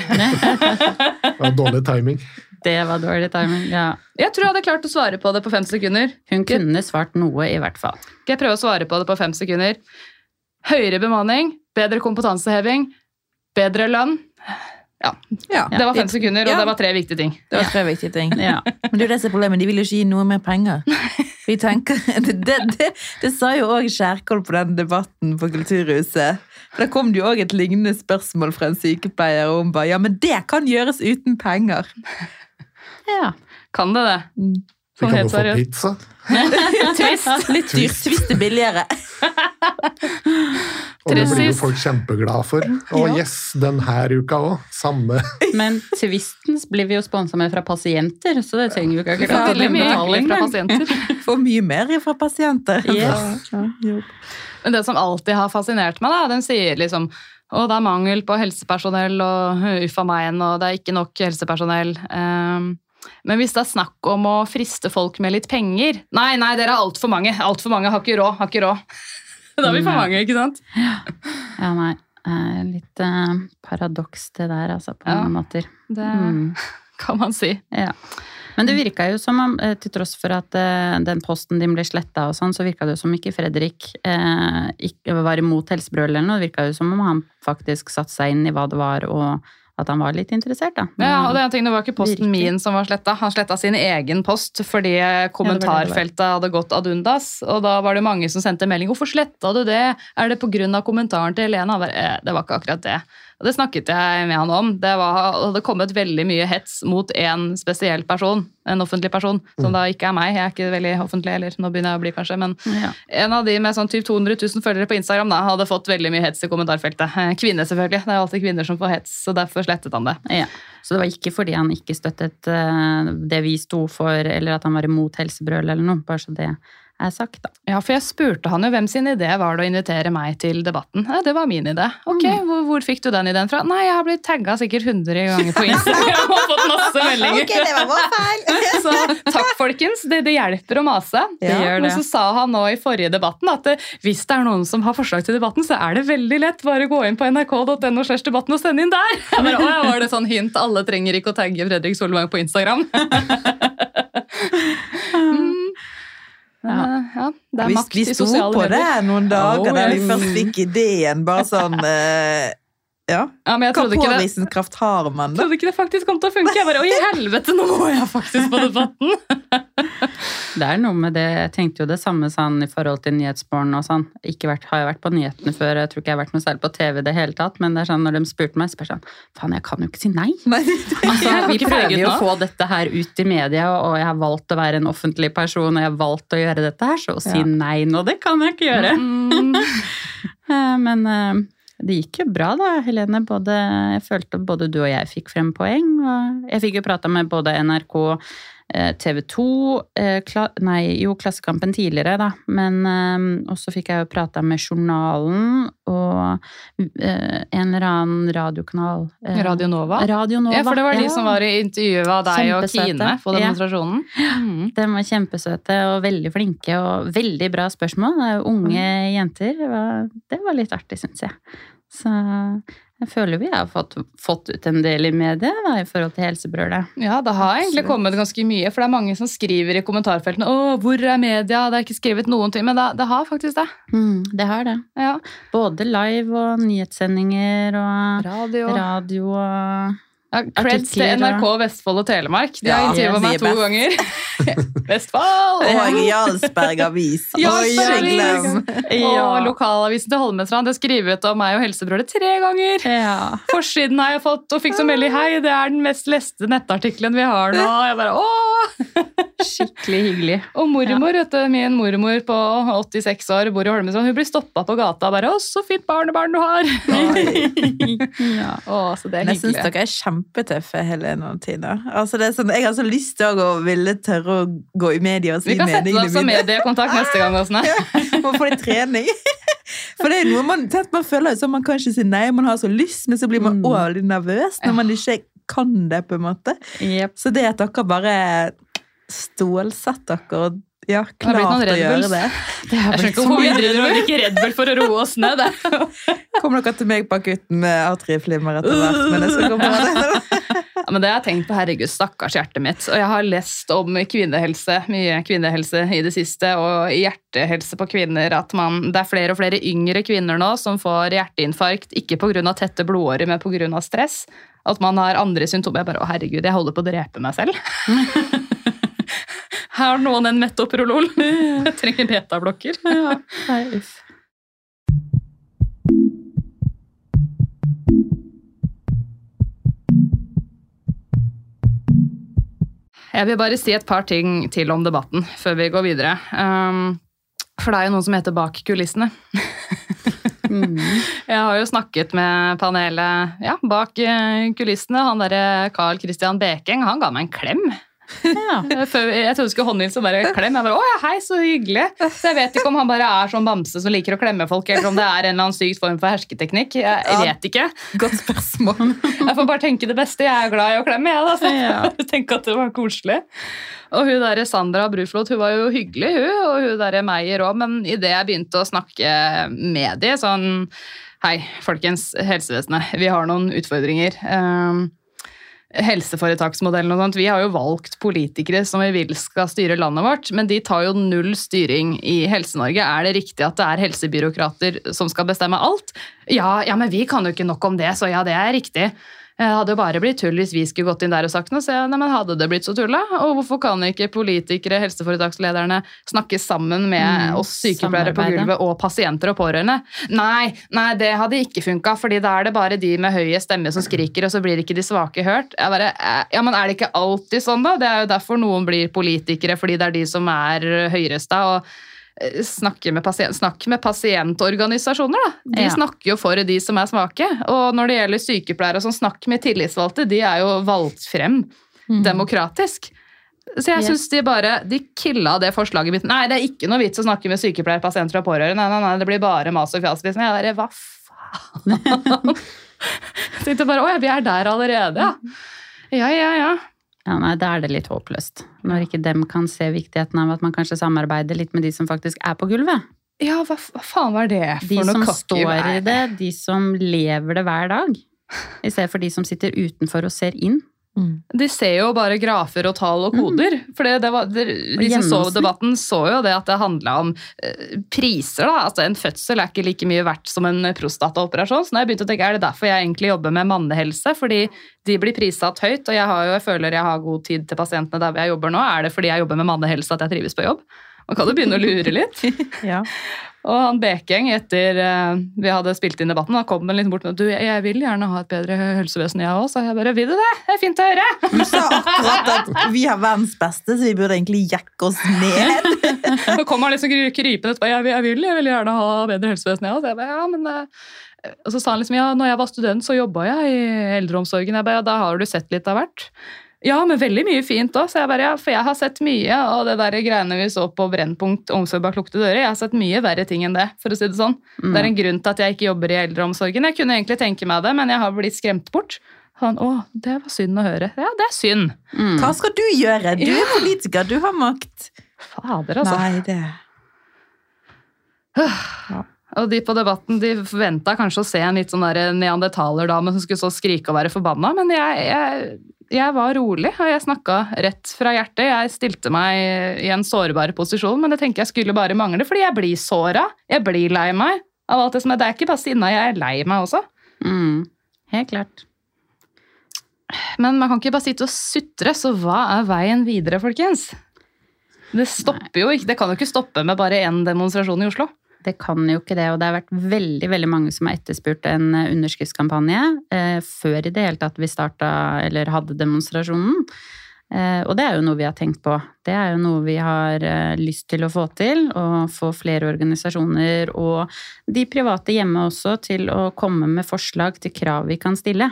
Det var dårlig timing. Det var dårlig timing. Ja. Jeg tror jeg hadde klart å svare på det på fem sekunder. Hun kunne svart noe, i hvert fall. Skal jeg prøve å svare på det på fem sekunder? Høyere bemanning, bedre kompetanseheving, bedre lønn. Ja, Ja. Det var fem sekunder, og Ja. det var tre viktige ting. Det var tre viktige ting. Ja. Men det er det som er problemet, de vil jo ikke gi noe mer penger. Vi tenker, det, det, det, det sa jo òg Kjerkol på den debatten på Kulturhuset. For Da kom det jo òg et lignende spørsmål fra en sykepleier, og hun ba ja, men det kan gjøres uten penger. Ja. Kan det det? Mm. Vi kan jo få seriøst. pizza. Trist. Litt dyrt. Twist er billigere. Og det blir jo folk kjempeglade for. Og Ja. yes, den her uka òg. Samme. Men Twistens blir vi jo sponsa med fra pasienter, så det trenger vi ikke akkurat veldig mye betaling. fra pasienter. Får mye mer fra pasienter. Yes. Jo. Men det som alltid har fascinert meg, da, den sier liksom og det er mangel på helsepersonell, og uff a meg, og det er ikke nok helsepersonell. Ehm, men hvis det er snakk om å friste folk med litt penger Nei, nei, dere er altfor mange. Altfor mange har ikke råd. Har ikke råd. Da er vi for mange, ikke sant? Ja, nei. eh, Litt eh, paradoks det der, altså, på Ja. mange måter. Det Mm. kan man si. Ja. Men det virka jo som om, eh, til tross for at eh, den posten din ble sletta og sånn, så virka det jo som ikke Fredrik eh, ikke var imot helsebrøl eller noe. Det virka jo som om han faktisk satte seg inn i hva det var, og at han var litt interessert, da. Ja, og det, er en ting, det var ikke posten Virkelig. min som var sletta. Han sletta sin egen post fordi kommentarfeltet hadde gått ad undas. Og da var det mange som sendte melding 'Hvorfor sletta du det?' Er det pga. kommentaren til bare, eh, det var ikke akkurat det. Og det snakket jeg med han om. Det var, det kommet veldig mye hets mot en spesiell person. En offentlig person, som da ikke er meg. Jeg er ikke veldig offentlig, eller nå begynner jeg å bli, kanskje. men Ja. en av de med sånn typ 200 000 følgere på Instagram da, hadde fått veldig mye hets i kommentarfeltet. Eh, Kvinne, selvfølgelig. Det er alltid kvinner som får hets, så derfor slettet han det. Ja. Så det var ikke fordi han ikke støttet eh, det vi sto for, eller at han var imot helsebrøl eller noe, bare så det er sagt, da. Ja, for jeg spurte han jo hvem sin idé var det å invitere meg til debatten. Ja, det var min idé. Ok, hvor, hvor fikk du den ideen fra? Nei, jeg har blitt tagga sikkert 100 ganger på Instagram og fått masse meldinger. Ok, det var vår feil! Så takk, folkens. Det, det hjelper å mase. Det gjør det. Men så sa han nå i forrige debatten at det, hvis det er noen som har forslag til debatten, så er det veldig lett. Bare gå inn på nrk.no slash debatten og sende inn der. Jeg bare, «Å, var det sånn hint? Alle trenger ikke å tagge Fredrik Solvang på Instagram. Men, Ja. eh, ja, det er Vi, makt vi i sto på det noen dager Oh, da vi først fikk ideen. Bare sånn eh, Ja. Ja, men jeg trodde ikke det. påvisningskraft har man, da? trodde ikke det faktisk kom til å funke. Jeg bare, Oi, helvete, nå må jeg faktisk på debatten! Det er noe med det, jeg tenkte jo det samme sånn i forhold til nyhetsmorgen og sånn. Ikke vært, har jeg vært på nyhetene før, jeg tror ikke jeg har vært noe særlig på TV i det hele tatt, men det er sånn når de spurte meg, så bare sånn, faen, jeg kan jo ikke si nei. Nei, Altså, vi prøver jo å få dette her ut i media, og jeg har valgt å være en offentlig person, og jeg har valgt å gjøre dette her, så å si Ja. nei nå, det kan jeg ikke gjøre. Mm. Eh, Men eh, det gikk jo bra da, Helene. Både, jeg følte både du og jeg fikk frem poeng, og jeg fikk jo prata med både NRK, TV 2, eh, Kla nei, jo Klassekampen tidligere, da, men eh, også fikk jeg jo prata med Journalen og eh, en eller annen radiokanal. eh, Radio Nova? Radio Nova. Ja, for det var de ja. som var i intervjuet av deg og Kine på Ja. demonstrasjonen. Mm. De var kjempesøte og veldig flinke og veldig bra spørsmål. Unge jenter. Det var, det var litt artig, syns jeg. Så jeg føler vi har fått, fått ut en del i media da, i forhold til helsebrølet. Ja, det har egentlig Absolutt. kommet ganske mye, for det er mange som skriver i kommentarfeltene 'Å, hvor er media?' Det er ikke skrevet noen ting, men det, det har faktisk det. Mm, det har det. Ja. Både live og nyhetssendinger og Radio. radio og Ja, creds til NRK Vestfold og Telemark. De Ja, har intervjua meg to ganger. Vestfold! Og Jarlsberg Avis. Jarlsberg Avis. Og lokalavisen til Holmestrand. Det er skrevet om meg og helsebrølet tre ganger. Ja. Forsiden har jeg fått, og fikk så melding Hei, det er den mest leste nettartikkelen vi har nå. Jeg bare åh! Skikkelig hyggelig. Og mormor, vet du, min mormor på 86 år bor i Holmestrand, hun blir stoppa på gata og bare 'Å, så fint barnebarn du har!' Ja. Å, så det er hyggelig. jeg syns dere er kjempetøffe, Helene og Tina. Altså, det er sånn, jeg har så lyst til å ville tørre å gå i media og si Vi kan sette oss som mediekontakt neste gang. Åsne. Må få litt trening. For det er noe man, man føler jo som man kan ikke si nei, man har så lyst, men så blir man òg litt nervøs når man ikke kan det, på en måte. Yep. Så det at dere bare stålsetter dere og ja, har blitt noen klart å Red gjøre Bulls. det. Det Jeg skjønner ikke hvorfor vi driver og drikker Red Bull for å roe oss ned. Det. Kommer dere til meg på akutten med atrieflimmer etter hvert, men det skal gå bra. det. Ja, men det har jeg tenkt på, herregud, stakkars hjertet mitt. Og jeg har lest om kvinnehelse, mye kvinnehelse i det siste, og hjertehelse på kvinner. At man, det er flere og flere yngre kvinner nå som får hjerteinfarkt, ikke pga. tette blodårer, men pga. stress. At man har andre symptomer. Jeg bare, å herregud, jeg holder på å drepe meg selv. Har noen en metoprolol? Jeg trenger betablokker. Ja. Nei, uff. Jeg vil bare si et par ting til om debatten før vi går videre. Um, for det er jo noen som heter Bak kulissene. Mm. Jeg har jo snakket med panelet ja, bak eh, kulissene. Han derre Carl Christian Bekeng, han ga meg en klem. Ja. Jeg trodde du skulle håndhilse og bare klem. Jeg bare, å ja, hei, så hyggelig. Så jeg vet ikke om han bare er sånn bamse som liker å klemme folk, eller om det er en eller annen sykt form for hersketeknikk. Jeg, vet ikke. Godt spørsmål. Jeg får bare tenke det beste. Jeg er glad i å klemme, jeg. da. Så Ja. får at det var koselig. Og hun der Sandra Bruflot hun var jo hyggelig, hun, og hun der Meyer òg, men idet jeg begynte å snakke med de, sånn Hei, folkens, helsevesenet, vi har noen utfordringer. Um, helseforetaksmodellen og sånt, Vi har jo valgt politikere som vi vil skal styre landet vårt, men de tar jo null styring i Helse-Norge. Er det riktig at det er helsebyråkrater som skal bestemme alt? Ja, ja, men vi kan jo ikke nok om det, så ja, det er riktig. Det hadde jo bare blitt tull hvis vi skulle gått inn der og sagt noe. Så nei, men hadde det blitt så tulla? Og hvorfor kan ikke politikere, helseforetakslederne, snakke sammen med Mm, oss sykepleiere på gulvet og pasienter og pårørende? Nei, nei, det hadde ikke funka, fordi da er det bare de med høye stemmer som skriker, og så blir ikke de svake hørt. Jeg bare, eh, ja, men er det ikke alltid sånn, da? Det er jo derfor noen blir politikere, fordi det er de som er høyreste. og eh, Snakke med, pasient, snakke med pasientorganisasjoner, da. De Ja. snakker jo for de som er svake. Og når det gjelder sykepleiere, som snakker med tillitsvalgte, de er jo valgt frem demokratisk. Så jeg Yes. syns de bare de killa det forslaget mitt. Nei, det er ikke noe vits å snakke med sykepleiere, pasienter og pårørende. Nei, nei, nei, det blir bare mas og fjas. Liksom. Jeg bare, hva faen? Tenkte bare, å ja, vi er der allerede, ja. Ja, ja, ja. Ja, nei, Da er det litt håpløst. Når ikke dem kan se viktigheten av at man kanskje samarbeider litt med de som faktisk er på gulvet. Ja, hva, faen var det for De noe som står i det, de som lever det hver dag. I stedet for de som sitter utenfor og ser inn. De ser jo bare grafer og tall og koder. For det, var, det, de som så debatten, så jo det at det handla om eh, priser. da. Altså En fødsel er ikke like mye verdt som en prostataoperasjon. Så da jeg begynte å tenke, er det derfor jeg egentlig jobber med mannehelse? Fordi de blir prissatt høyt, og jeg, har jo, jeg føler jeg har god tid til pasientene der jeg jobber nå. Er det fordi jeg jobber med mannehelse at jeg trives på jobb? Man kan jo begynne å lure litt. Ja. Og han Bekeng, etter eh, vi hadde spilt inn debatten, han kom liksom bort med du, jeg vil gjerne ha et bedre helsevesen, jeg òg. Så jeg bare vil du det? Det er fint å høre! Du sa akkurat at vi har verdens beste, så vi burde egentlig jekke oss ned. Så kom han liksom krypende etterpå. Jeg, vil- jeg, vil, jeg vil gjerne ha bedre helsevesen, jeg òg. Så jeg bare, ja, men eh, Og så sa han liksom ja, når jeg var student, så jobba jeg i eldreomsorgen. Jeg bare, ja, da har du sett litt av hvert. Ja, men veldig mye fint òg. Så jeg bare, ja, for jeg har sett mye, av det der greiene vi så på Brennpunkt omsorg bak lukkede dører, jeg har sett mye verre ting enn det, for å si det sånn. Det er en grunn til at jeg ikke jobber i eldreomsorgen. Jeg kunne egentlig tenke meg det, men jeg har blitt skremt bort. Han, å, det var synd å høre. Ja, det er synd. Mm. Hva skal du gjøre? Du er politiker, du har makt. Fader, altså. Nei, det Og de på debatten de forventa kanskje å se en litt sånn der neandertalerdame som skulle så skrike og være forbanna, men jeg, jeg, jeg var rolig, og jeg snakka rett fra hjertet. Jeg stilte meg i en sårbar posisjon, men det tenker jeg skulle bare mangle, fordi jeg blir såra. Jeg blir lei meg av alt det som er. Det er ikke bare sinna, jeg er lei meg også. Mm. Helt klart. Men man kan ikke bare sitte og sutre, så hva er veien videre, folkens? Det stopper jo ikke, det kan jo ikke stoppe med bare én demonstrasjon i Oslo. Det kan jo ikke det, og det har vært veldig veldig mange som har etterspurt en eh, underskriftskampanje eh, før i det hele tatt vi starta eller hadde demonstrasjonen. Eh, og det er jo noe vi har tenkt på. Det er jo noe vi har eh, lyst til å få til. Å få flere organisasjoner og de private hjemme også til å komme med forslag til krav vi kan stille.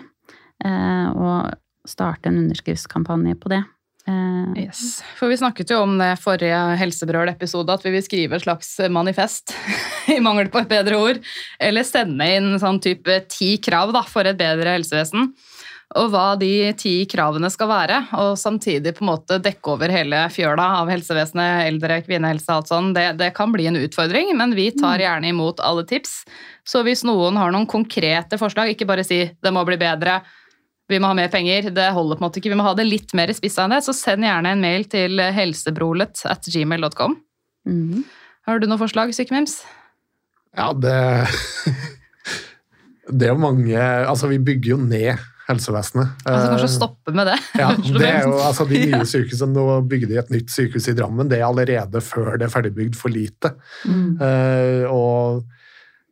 Eh, og starte en underskriftskampanje på det. Eh, Yes. For vi snakket jo om det forrige Helsebrøl-episode, at vi vil skrive et slags manifest, i mangel på et bedre ord, eller sende inn sånn type ti krav da, for et bedre helsevesen. Og hva de ti kravene skal være, og samtidig på en måte dekke over hele fjøla av helsevesenet, eldre, kvinnehelse, alt sånn, det, det kan bli en utfordring, men vi tar gjerne imot alle tips. Så hvis noen har noen konkrete forslag, ikke bare si 'det må bli bedre', vi må ha mer penger, det holder på en måte ikke. Vi må ha det litt mer spissa enn det, så send gjerne en mail til helsebrolet at gmail.com. Mm. Har du noen forslag, Sykemims? Ja, det Det er jo mange Altså, vi bygger jo ned helsevesenet. Altså, kanskje Eh, stoppe med det? Ja, det er jo, altså De nye sykehusene, Nå bygger de et nytt sykehus i Drammen. Det er allerede før det er ferdigbygd for lite. Mm. Uh, og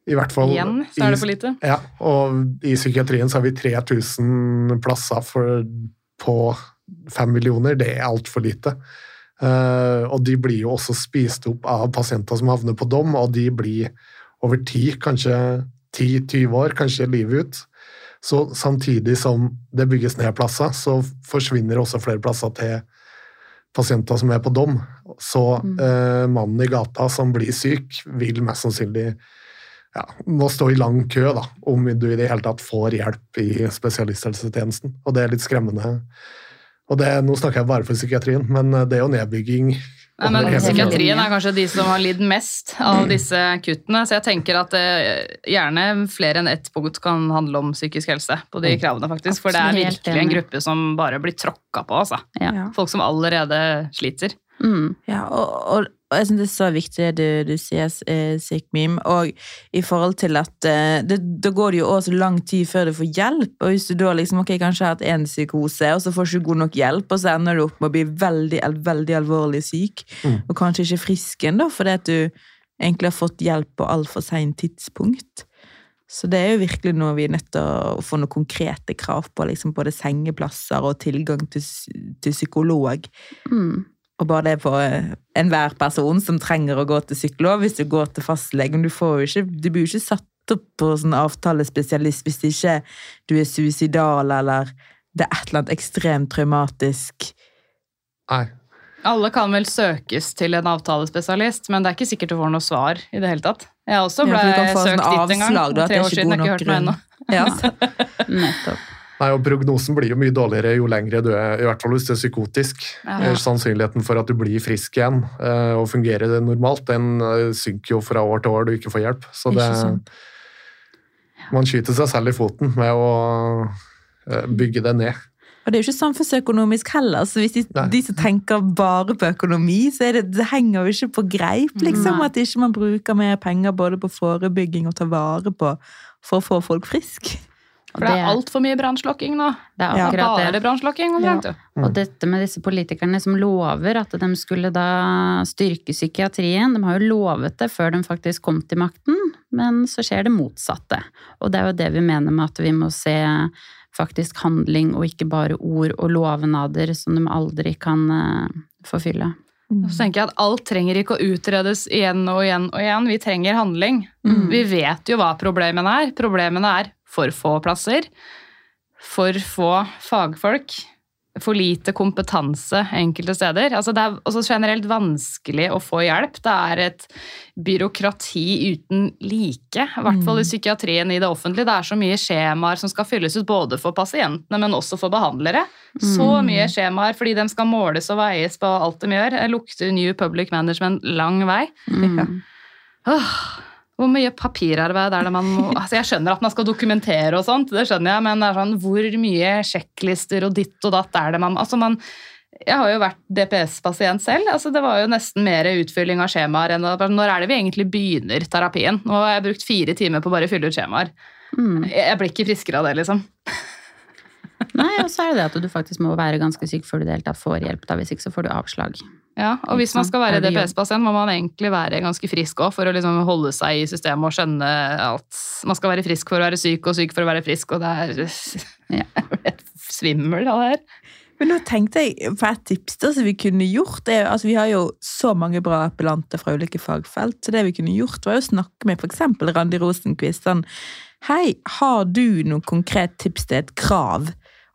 i hvert fall Igjen så er det for lite. Ja, og i psykiatrien så har vi 3000 plasser for, på 5 millioner. Det er altfor lite. Uh, og de blir jo også spist opp av pasienter som havner på dom, og de blir over tid, kanskje 10-20 år, kanskje livet ut. Så samtidig som det bygges ned plasser, så forsvinner også flere plasser til pasienter som er på dom. Så uh, mannen i gata som blir syk, vil mest sannsynlig ja, må stå i lang kø da, om du i det hele tatt får hjelp i spesialisthelsetjenesten. Og det er litt skremmende. Og det, nå snakker jeg bare for psykiatrien, men det er jo nedbygging. Nei, men Psykiatrien er kanskje de som har lidd mest av disse kuttene, så jeg tenker at eh, gjerne flere enn ett punkt kan handle om psykisk helse på de kravene, faktisk. For det er virkelig en gruppe som bare blir tråkka på, altså. Folk som allerede sliter. Mm. Ja, og, og, og jeg synes det er så viktig det du, du sier, eh, Sikmim. Og i forhold til at eh, det, Da går det jo også lang tid før du får hjelp. Og hvis du da liksom, ok, kanskje har hatt én psykose, og så får du ikke god nok hjelp, og så ender du opp med å bli veldig, veldig alvorlig syk, Mm. og kanskje ikke frisk ennå, fordi at du egentlig har fått hjelp på altfor seint tidspunkt. Så det er jo virkelig noe vi er nødt til å få noen konkrete krav på, liksom både sengeplasser og tilgang til, til psykolog. Mm. Og bare det på eh, enhver person som trenger å gå til psykolog. Hvis du går til fastlegen, du, får jo ikke, du blir jo ikke satt opp på sånn avtalespesialist hvis ikke du er suicidal eller det er et eller annet ekstremt traumatisk. Nei. Alle kan vel søkes til en avtalespesialist, men det er ikke sikkert du får noe svar i det hele tatt. Jeg også ble få søkt dit en gang. avslag, da, tre år siden. Jeg har ikke hørt noe ennå. Ja. Nettopp. Nei, og Prognosen blir jo mye dårligere jo lengre du er, i hvert fall hvis du er psykotisk. Ja. Eh, Sannsynligheten for at du blir frisk igjen eh, og fungerer normalt, den eh, synker jo fra år til år du ikke får hjelp. Så det, man skyter seg selv i foten med å bygge det ned. Og det er jo ikke samfunnsøkonomisk heller, så hvis de, de som tenker bare på økonomi, så er det, det henger jo ikke på greip, liksom, Nei. at ikke man bruker mer penger både på forebygging og ta vare på for å få folk friske. For det er altfor mye brannslokking nå. det er Ja. akkurat det. Bare brannslokking omtrent, jo. Mm. Og dette med disse politikerne som lover at de skulle da styrke psykiatrien, de har jo lovet det før de faktisk kom til makten, men så skjer det motsatte. Og det er jo det vi mener med at vi må se faktisk handling og ikke bare ord og lovnader som de aldri kan eh, forfylle. Så tenker jeg at Alt trenger ikke å utredes igjen og igjen og igjen. Vi trenger handling. Mm. Vi vet jo hva problemene er. Problemene er for få plasser, for få fagfolk, for lite kompetanse enkelte steder. Altså det er også generelt vanskelig å få hjelp. Det er et byråkrati uten like, i hvert fall i psykiatrien i det offentlige. Det er så mye skjemaer som skal fylles ut både for pasientene, men også for behandlere. Så mye skjemaer fordi de skal måles og veies på alt de gjør. Det lukter New Public Management lang vei. Mm. Åh, hvor mye papirarbeid er det man må altså Jeg skjønner at man skal dokumentere og sånt, det skjønner jeg, men det er sånn, hvor mye sjekklister og ditt og datt er det man altså man jeg har jo vært DPS-pasient selv. altså Det var jo nesten mer utfylling av skjemaer enn Når er det vi egentlig begynner terapien? Nå har jeg brukt fire timer på bare å fylle ut skjemaer. Mm. Jeg jeg blir ikke friskere av det, liksom. Nei, og så er det det at du faktisk må være ganske syk før du i det hele tatt får hjelp. Da. Hvis ikke så får du avslag. Ja, og hvis man skal være? DPS-pasient, må man egentlig være ganske frisk òg, for å liksom holde seg i systemet og skjønne alt. Man skal være frisk for å være syk, og syk for å være frisk, og det er Ja. Svimmel av det her. Men nå tenkte jeg på et tips da, som vi kunne gjort. Det, er altså, vi har jo så mange bra appellanter fra ulike fagfelt, så det vi kunne gjort, var jo å snakke med f.eks. Randi Rosenquist. Sånn, hei, har du noen konkret tips til et krav?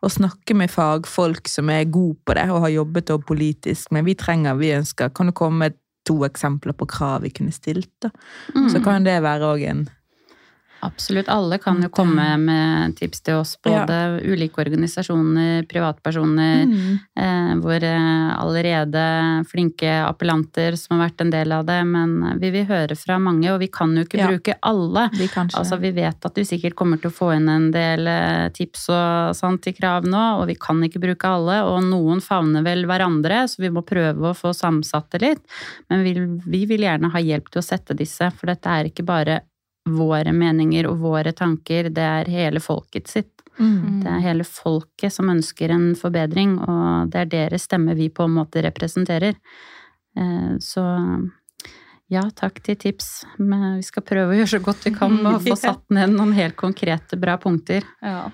Og snakke med fagfolk som er gode på det og har jobbet og politisk, men vi trenger, vi ønsker Kan du komme med to eksempler på krav vi kunne stilt? da? Så kan det være òg en Absolutt. Alle kan jo komme med tips til oss, både ulike organisasjoner, privatpersoner, Mm. eh, hvor eh, allerede flinke appellanter som har vært en del av det, men vi vil høre fra mange, og vi kan jo ikke Ja. bruke alle. Vi Altså, vi vet at vi sikkert kommer til å få inn en del eh, tips og sånt til krav nå, og vi kan ikke bruke alle, og noen favner vel hverandre, så vi må prøve å få samsatt det litt. Men vi, vi vil gjerne ha hjelp til å sette disse, for dette er ikke bare våre meninger og våre tanker, det er hele folket sitt. Mm. Det er hele folket som ønsker en forbedring, og det er deres stemme vi på en måte representerer. Eh, Så ja, takk til tips. Men vi skal prøve å gjøre så godt vi kan med å få satt ned noen helt konkrete, bra punkter. Ja.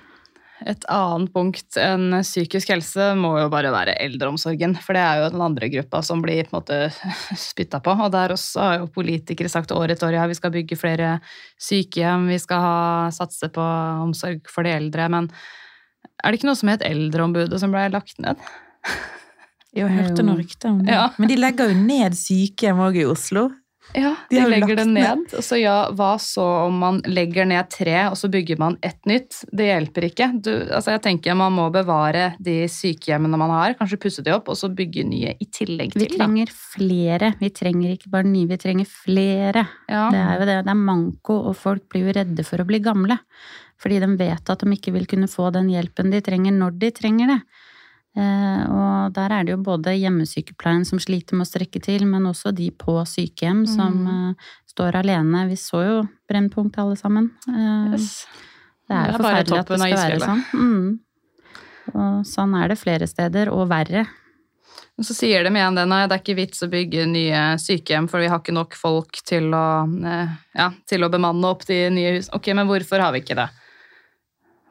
Et annet punkt enn psykisk helse må jo bare være eldreomsorgen. For det er jo den andre gruppa som blir på en måte spytta på. Og der også har jo politikere sagt år etter år ja, vi skal bygge flere sykehjem, vi skal ha, satse på omsorg for de eldre. Men er det ikke noe som het Eldreombudet som ble lagt ned? Jo, jeg hørte noen rykter om det. Ja. Men de legger jo ned sykehjem òg i Oslo. Ja, De de, legger det ned. ned. Så ja, hva så om man legger ned tre, og så bygger man ett nytt? Det hjelper ikke. Du, altså jeg tenker Man må bevare de sykehjemmene man har, kanskje pusse de opp, og så bygge nye i tillegg Vi til. da. trenger flere. Vi trenger ikke bare nye, vi trenger flere. Ja. Det er jo det. Det er manko, og folk blir jo redde for å bli gamle. Fordi de vet at de ikke vil kunne få den hjelpen de trenger når de trenger det. Eh, og der er det jo både hjemmesykepleien som sliter med å strekke til, men også de på sykehjem som eh, står alene. Vi så jo Brennpunkt alle sammen. Eh, Yes. Det er jo er forferdelig at det skal være sånn. Mm. Og sånn er det flere steder, og verre. Og så sier de igjen det, nei, det er ikke vits å bygge nye sykehjem, for vi har ikke nok folk til å, ja, til å bemanne opp de nye husene. Ok, men hvorfor har vi ikke det?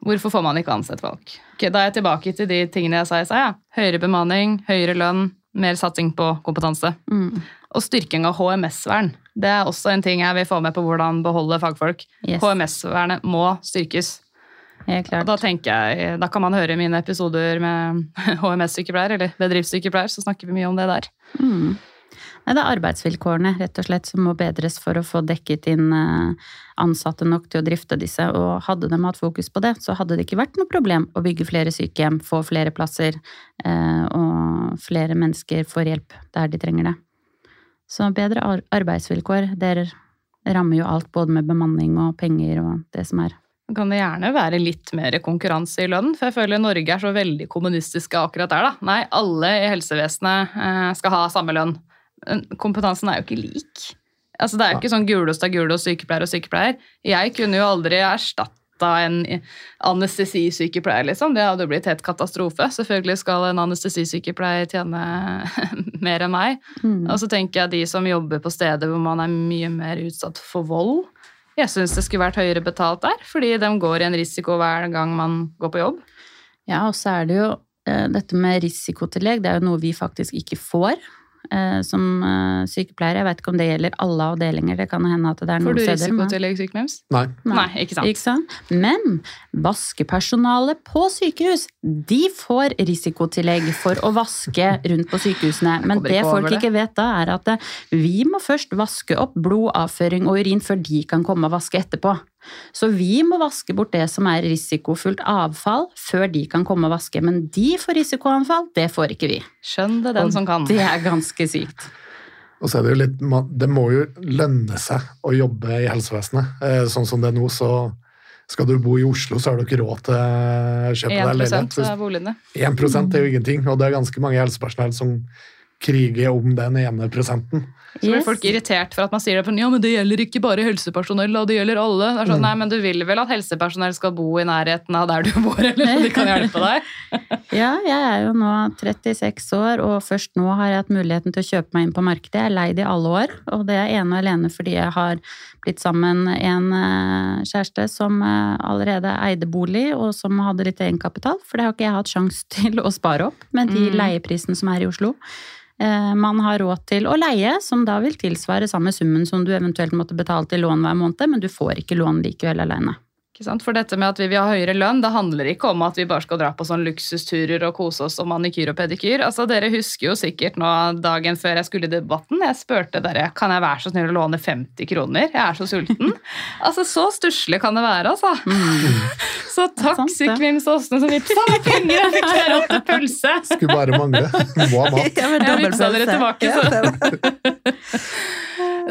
Hvorfor får man ikke ansett folk? Okay, da er jeg tilbake til de tingene jeg sa i stad. Ja. Høyere bemanning, høyere lønn, mer satsing på kompetanse. Mm. Og styrking av HMS-vern. Det er også en ting jeg vil få med på hvordan beholde fagfolk. Yes. HMS-vernet må styrkes. Og klart. da tenker jeg, da kan man høre mine episoder med HMS-sykepleier, eller bedriftssykepleier, så snakker vi mye om det der. Mm. Nei, det er arbeidsvilkårene rett og slett som må bedres for å få dekket inn eh, ansatte nok til å drifte disse. Og hadde de hatt fokus på det, så hadde det ikke vært noe problem å bygge flere sykehjem, få flere plasser, eh, og flere mennesker får hjelp der de trenger det. Så bedre arbeidsvilkår, det rammer jo alt både med bemanning og penger og det som er. Kan det gjerne være litt mer konkurranse i lønn, for jeg føler Norge er så veldig kommunistiske akkurat der. da. Nei, alle i helsevesenet eh, skal ha samme lønn. Kompetansen er jo ikke lik. Altså, Det er jo ikke sånn gulost er gulost, sykepleier og sykepleier. Jeg kunne jo aldri erstatta en anestesisykepleier, liksom. Det hadde jo blitt helt katastrofe. Selvfølgelig skal en anestesisykepleier tjene mer enn meg. Mm. Og så tenker jeg de som jobber på steder hvor man er mye mer utsatt for vold. Jeg syns det skulle vært høyere betalt der, fordi de går i en risiko hver gang man går på jobb. Ja, og så er det jo eh, dette med risikotillegg, det er jo noe vi faktisk ikke får som eh, sykepleiere. Jeg vet ikke om det gjelder alle avdelinger, det kan hende at det er Får noen steder. steder. men- risikotillegg sykemems? Nei. Nei, ikke sant. Ikke sant? Men vaskepersonalet på sykehus, de får risikotillegg for å vaske rundt på sykehusene. Men det folk det. ikke vet da, er at eh, vi må først vaske opp blodavføring og urin før de kan komme og vaske etterpå. Så vi må vaske bort det som er risikofullt avfall før de kan komme og vaske. Men de får risikoanfall, det får ikke vi. Skjønn det, den Og som kan. Det er ganske sykt. Og så er det jo litt Det må jo lønne seg å jobbe i helsevesenet. Eh, Sånn som det er nå, så skal du bo i Oslo, så har du ikke råd til å kjøpe deg 1 leilighet. av boligene. 1 er jo ingenting, og det er ganske mange helsepersonell som kriger om den ene prosenten. Så blir Yes. folk irritert for at man sier det, ja, men det gjelder ikke bare helsepersonell, og det gjelder alle. Det er sånn, Mm. Nei, men du vil vel at helsepersonell skal bo i nærheten av der du bor, eller så de kan hjelpe deg? Ja, jeg er jo nå 36 år, og først nå har jeg hatt muligheten til å kjøpe meg inn på markedet. Jeg er leid i alle år, og det er ene og alene fordi jeg har blitt sammen en eh, kjæreste som eh, allerede eide bolig, og som hadde litt egenkapital, for det har ikke jeg hatt sjanse til å spare opp med de leieprisen leieprisene som er i Oslo. Eh, Man har råd til å leie, som da vil tilsvare samme summen som du eventuelt måtte betale til lån hver måned, men du får ikke lån likevel alene. Ikke sant? For dette med at vi vil ha høyere lønn, det handler ikke om at vi bare skal dra på sånn luksusturer og kose oss og manikyr og pedikyr. Altså, Dere husker jo sikkert nå dagen før jeg skulle i debatten, jeg spurte dere kan jeg være så snill å låne 50 kroner, jeg er så sulten. altså, Så stusslig kan det være, altså. Så takk. Sykvim Såsne, som vippsa meg penger, og fikk dere til pølse. Skulle bare mangle. Må ha mat. Jeg vippsa dere tilbake, så. det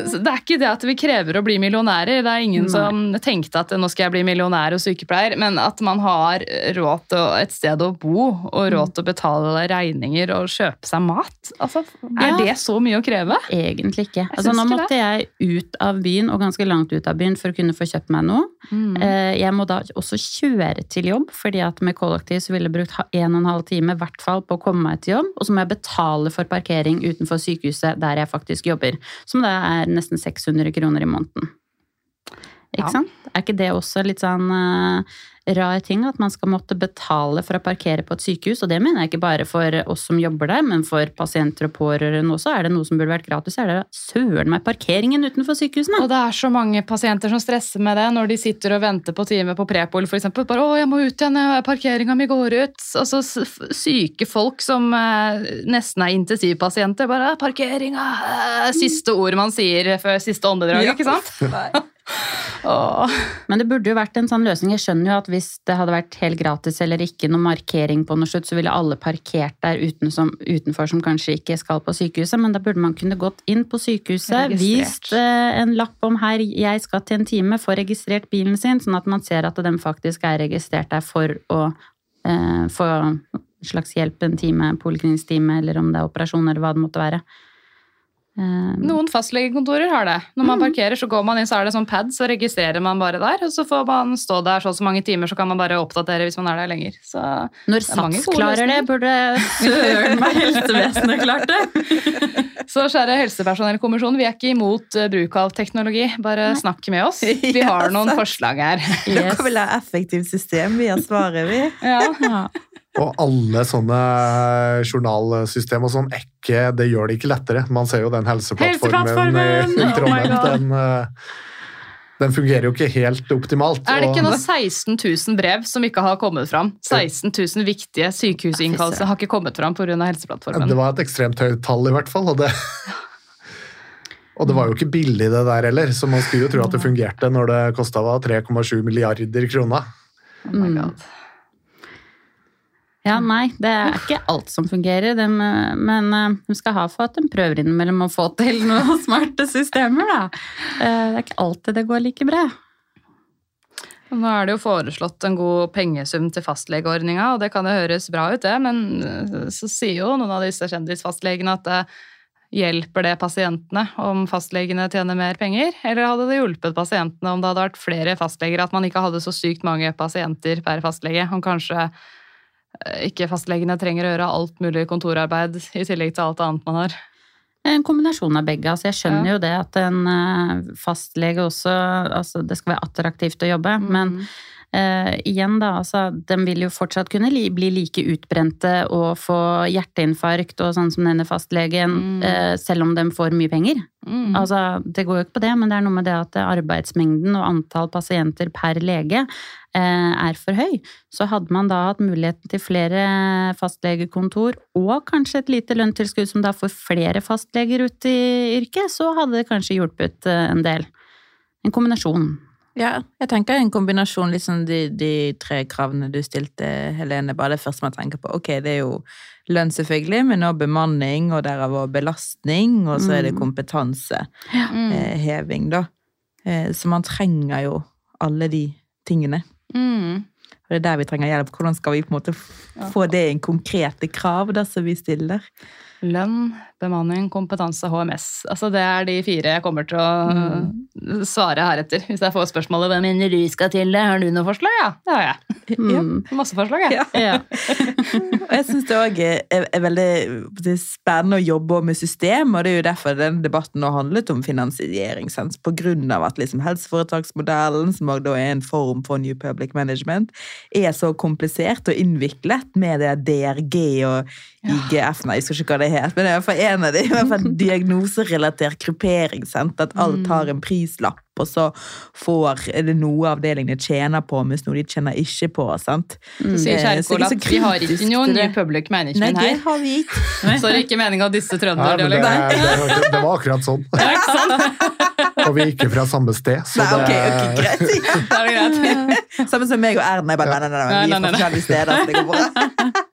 Så det er ikke det at vi krever å bli millionærer. Det er ingen som tenkte at nå skal jeg bli millionær og sykepleier, men at man har råd til et sted å bo og råd til å betale regninger og kjøpe seg mat. Altså, er Ja. det så mye å kreve? Egentlig ikke. Altså, nå måtte jeg ut av byen, og ganske langt ut av byen, for å kunne få kjøpt meg noe. Mm. Jeg må da også kjøre til jobb, fordi at med kollektiv så ville jeg brukt en og en halv time i hvert fall på å komme meg til jobb. Og så må jeg betale for parkering utenfor sykehuset der jeg faktisk jobber. Som da er nesten 600 kroner i måneden. Ikke Ja. sant? Er ikke det også litt sånn uh, rar ting, at man skal måtte betale for å parkere på et sykehus? Og det mener jeg ikke bare for oss som jobber der, men for pasienter og pårørende også. Er det noe som burde vært gratis, er det søren meg parkeringen utenfor sykehusene. Og det er så mange pasienter som stresser med det når de sitter og venter på time på Prepol f.eks. Bare 'Å, jeg må ut igjen, parkeringa mi går ut'. Altså syke folk som uh, nesten er intensivpasienter. Bare 'Parkeringa!' eh, Siste ord man sier før siste åndedrag, Ja. ikke sant? Nei. Åh. Men det burde jo vært en sånn løsning. Jeg skjønner jo at hvis det hadde vært helt gratis eller ikke noe markering på noe slutt, så ville alle parkert der uten som, utenfor som kanskje ikke skal på sykehuset. Men da burde man kunne gått inn på sykehuset, vist eh, en lapp om her, jeg skal til en time, få registrert bilen sin, sånn at man ser at den faktisk er registrert der for å eh, få slags hjelp, en time, poliklinisk time, eller om det er operasjon, eller hva det måtte være. Eh, Noen fastlegekontorer har det. Når man parkerer, så går man inn, så er det sånn pad, så registrerer man bare der. Og så får man stå der så og så mange timer, så kan man bare oppdatere hvis man er der lenger. Så Når SATS klarer det, burde søren meg helsevesenet klart det. Så kjære helsepersonellkommisjon, vi er ikke imot eh, bruk av teknologi. Bare snakk med oss. Vi har noen forslag her. Dere vil ha effektivt system. Vi har svaret, vi. Ja. Og alle sånne journalsystem og sånn, ikke, det gjør det ikke lettere. Man ser jo den helseplattformen i Helseplattformen! Oh Trondheim. God. den, eh, den fungerer jo ikke helt optimalt. Er det ikke nå 16 000 brev som ikke har kommet fram? 16 000 viktige sykehusinnkallelser har ikke kommet fram pga. Helseplattformen. Det var et ekstremt høyt tall, i hvert fall. Og det, og det var jo ikke billig, det der heller. Så man skulle jo tro at det fungerte når det kosta 3,7 milliarder kroner. Oh my Mm. God. Ja, nei, det er ikke alt som fungerer, dem, eh, men eh, de skal ha for at de prøver innimellom å få til noen smarte systemer, da. Eh, Det er ikke alltid det går like bra. Nå er det jo foreslått en god pengesum til fastlegeordninga, og det kan jo høres bra ut, det, men så sier jo noen av disse kjendisfastlegene at det hjelper det pasientene om fastlegene tjener mer penger? Eller hadde det hjulpet pasientene om det hadde vært flere fastleger, at man ikke hadde så sykt mange pasienter per fastlege? Om kanskje ikke fastlegene trenger å gjøre alt mulig kontorarbeid i tillegg til alt annet man har? En kombinasjon av begge. Altså, jeg skjønner Ja. jo det at en eh, fastlege også altså, Det skal være attraktivt å jobbe, men eh, igjen, da, altså, de vil jo fortsatt kunne li bli like utbrente og få hjerteinfarkt og sånn som denne fastlegen, Mm. eh, selv om de får mye penger. Mm. Altså, det går jo ikke på det, men det er noe med det at arbeidsmengden og antall pasienter per lege eh, er for høy. Så hadde man da hatt muligheten til flere fastlegekontor og kanskje et lite lønnstilskudd som da får flere fastleger ut i yrket, så hadde det kanskje hjulpet eh, en del. En kombinasjon. Ja, jeg tenker en kombinasjon, liksom de, de tre kravene du stilte, Helene. Bare det første man tenker på. Ok, det er jo lønn selvfølgelig, men også bemanning, og derav også belastning, og så er det Mm. kompetanseheving, Mm. da. Eh, Så man trenger jo alle de tingene. Mm. Og det er der vi trenger hjelp. Hvordan skal vi på en måte få det inn konkrete krav da, som vi stiller? Lønn, bemanning, kompetanse, HMS. Altså Det er de fire jeg kommer til å svare heretter. Hvis jeg får spørsmålet 'Hva mener du skal til det?' Har du noe forslag? Ja, det har jeg. Mm. Masse forslag, jeg. Ja. Ja. Og jeg syns det òg er, er veldig det er spennende å jobbe med system, og det er jo derfor den debatten nå handlet om finansiering. Sant? På grunn av at liksom helseforetaksmodellen, som da er en form for New Public Management, er så komplisert og innviklet med det DRG og IGF Nei, jeg husker ikke hva det het, men det er en av de, i hvert fall diagnoserelatert krypering. Sant? At alt har en prislapp, og så får det noe avdelingene tjener på, mens noe de tjener ikke på. Sant? Så sier Eh, Kjerkol er at vi har ikke noen noe New det. Public Nei, Management det her. har vi ikke. Så er det ikke meninga å disse Nei, men det, det, var, det var akkurat sånn. Ja, ikke sant? Og vi er ikke fra samme sted, så Nei, ok, det ok, greit. Er. Samme som meg og Erna. Jeg bare, nei, nei, nei, Nei, vi nei, er nei, fra forskjellige steder, så det går bra.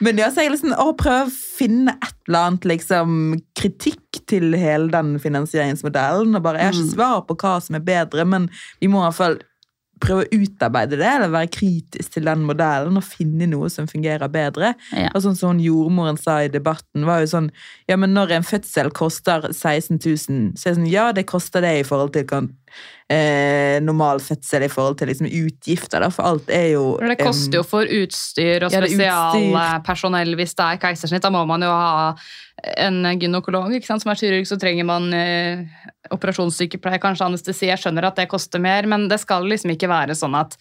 Men ja, så jeg liksom, å prøve å finne et eller annet liksom, kritikk til hele den finansieringsmodellen. Og bare, jeg har ikke svar på hva som er bedre, men vi må i hvert fall prøve å utarbeide det, eller være kritisk til den modellen og finne noe som fungerer bedre. Ja. Og sånn som jordmoren sa i debatten, var jo sånn Ja, men når en fødsel koster 16 000, så er det sånn Ja, det koster det i forhold til kan, eh, normal fødsel, i forhold til liksom utgifter, da, for alt er jo det koster jo for utstyr og Ja, er spesialpersonell hvis det er keisersnitt. Da må man jo ha en gynekolog som er kirurg, så trenger man eh, operasjonssykepleier, kanskje anestesi. Jeg skjønner at det koster mer, men det skal liksom ikke være sånn at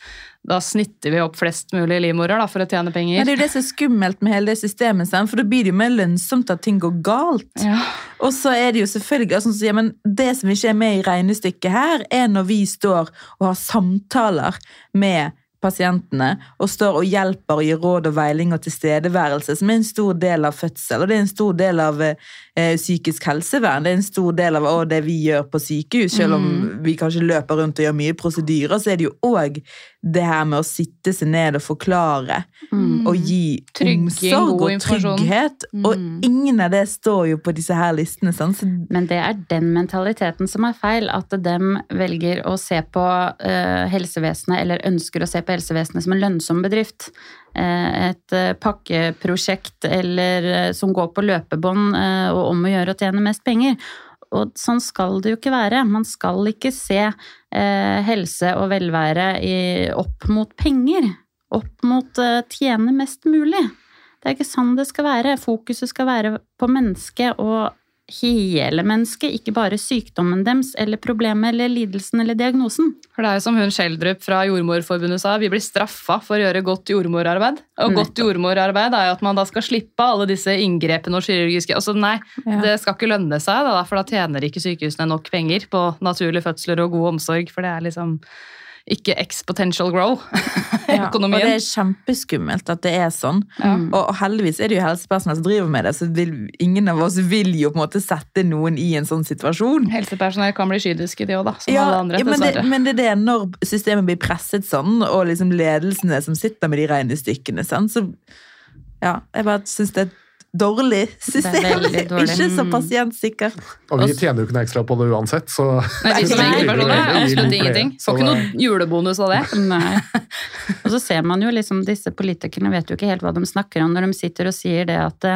da snitter vi opp flest mulig livmorer da, for å tjene Ja, Men det er jo det som er skummelt med hele det systemet, for da blir det jo mer lønnsomt at ting går galt. Ja. Og så er det jo selvfølgelig altså, så, ja, men Det som ikke er med i regnestykket her, er når vi står og har samtaler med pasientene og står og hjelper og gir råd og veiling og tilstedeværelse, som er en stor del av fødsel, og det er en stor del av eh, psykisk helsevern. Det er en stor del av det vi gjør på sykehus, selv om vi kanskje løper rundt og gjør mye prosedyrer, så er det jo òg det her med å sitte seg ned og forklare og gi Trygging, omsorg og trygghet. trygghet. Og ingen av det står jo på disse her listene. Sånn. Så Men det er den mentaliteten som er feil, at dem velger å se på eh, helsevesenet, eller ønsker å se på helsevesenet som en lønnsom bedrift. Eh, et eh, pakkeprosjekt eller eh, som går på løpebånd og om å gjøre å tjene mest penger. Og sånn skal det jo ikke være. Man skal ikke se helse og velvære opp mot penger. Opp mot tjene mest mulig. Det er ikke sånn det skal være. Fokuset skal være på mennesket og hele mennesket, ikke bare sykdommen deres eller problemet eller lidelsen eller diagnosen. For det er jo som hun Schjelderup fra Jordmorforbundet sa, vi blir straffa for å gjøre godt jordmorarbeid. Og godt Nettopp. jordmorarbeid er jo at man da skal slippe alle disse inngrepene og kirurgiske altså Nei, Ja. det skal ikke lønne seg, da, for da tjener ikke sykehusene nok penger på naturlige fødsler og god omsorg, for det er liksom ikke exponential grow i Ja, og det er kjempeskummelt at det er sånn. Ja. Og, og heldigvis er det jo helsepersonell som driver med det, så vil, ingen av oss vil jo på en måte sette noen i en sånn situasjon. Helsepersonell kan bli kyniske, de òg, da. Som Ja, alle andre, ja, men, det, men det er det når systemet blir presset sånn, og liksom ledelsene som sitter med de regnestykkene, sånn, så ja, jeg bare syns det er dårlig system. dårlig. Ikke så Mm. Og vi tjener jo ikke noe ekstra på det uansett, så Nei, vi- vi- absolutt ingenting. Får ikke noen noe julebonus av det. Nei. Og så ser man jo liksom, disse politikerne vet jo ikke helt hva de snakker om når de sitter og sier det at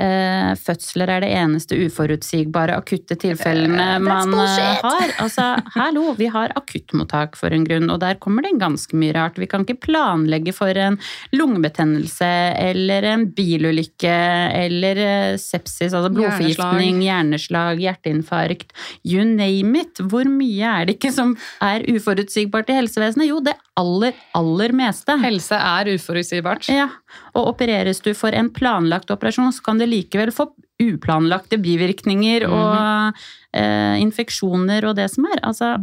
eh, fødsler er det eneste uforutsigbare akutte tilfellene man eh, har. Altså, hallo, vi har akuttmottak for en grunn, og der kommer det ganske mye rart. Vi kan ikke planlegge for en lungebetennelse eller en bilulykke eller eh, sepsis, altså blodforgiftning, hjerneslag, hjerteinfarkt, you name it. Hvor mye er det ikke som er uforutsigbart i helsevesenet? Jo, det aller, aller meste. Helse er uforutsigbart. Ja, og opereres du for en planlagt operasjon, så kan det likevel få uplanlagte bivirkninger og eh, infeksjoner og det som er. Altså,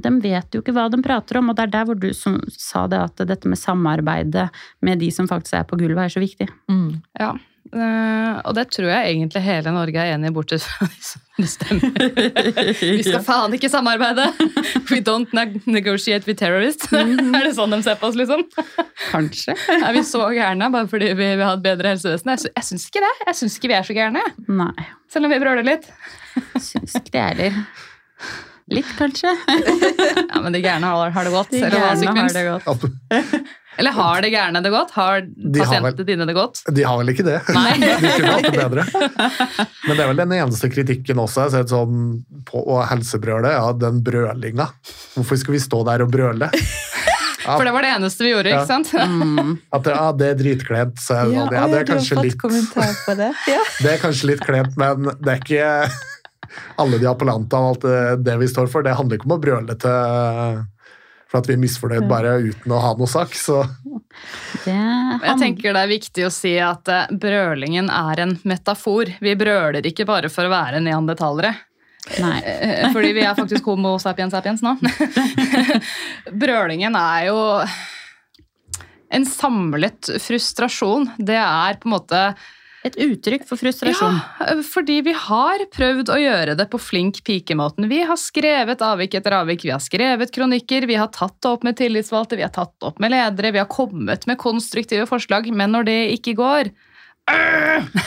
de vet jo ikke hva de prater om, og det er der hvor du som sa det at dette med samarbeidet med de som faktisk er på gulvet, er så viktig. Mm. Ja, eh, og det tror jeg egentlig hele Norge er enig i, bortsett fra de som bestemmer. Vi skal faen ikke samarbeide! We don't negotiate with terrorists. er det sånn de ser på oss, liksom? Kanskje. Er vi så gærne bare fordi vi vil ha et bedre helsevesen? Jeg, jeg syns ikke det. Jeg syns ikke vi er så gærne. Nei, Selv om vi brøler litt. syns ikke det heller. Litt, kanskje. Ja, Men de gærne har, har det godt. De gærne har det godt. Eller har de gærne det godt? Har har vel- pasientene dine det godt? De har vel ikke det? Nei. De kunne hatt det bedre. Men det er vel den eneste kritikken også. Jeg har sett sånn på og helsebrølet, ja, den brølinga. Hvorfor skal vi stå der og brøle? Ja, For det var det eneste vi gjorde, Ja. ikke sant? Mm. at det, ja, det er dritkleint. Så jeg, det sånn, ja, det er du har kanskje fått litt kommentar på det. Ja. Det er kanskje litt klent, men det er ikke alle de appellantene og alt det, det vi står for. Det handler ikke om å brøle til for at vi er misfornøyd bare uten å ha noe sak. Så Det Jeg tenker det er viktig å si at eh, brølingen er en metafor. Vi brøler ikke bare for å være neandertalere. Nei. Eh, Fordi vi er faktisk homo sapiens sapiens nå. Brølingen er jo en samlet frustrasjon. Det er på en måte Et uttrykk for frustrasjon. Ja, fordi vi har prøvd å gjøre det på flink pikemåten. Vi har skrevet avvik etter avvik, vi har skrevet kronikker, vi har tatt det opp med tillitsvalgte, vi har tatt det opp med ledere, vi har kommet med konstruktive forslag, men når det ikke går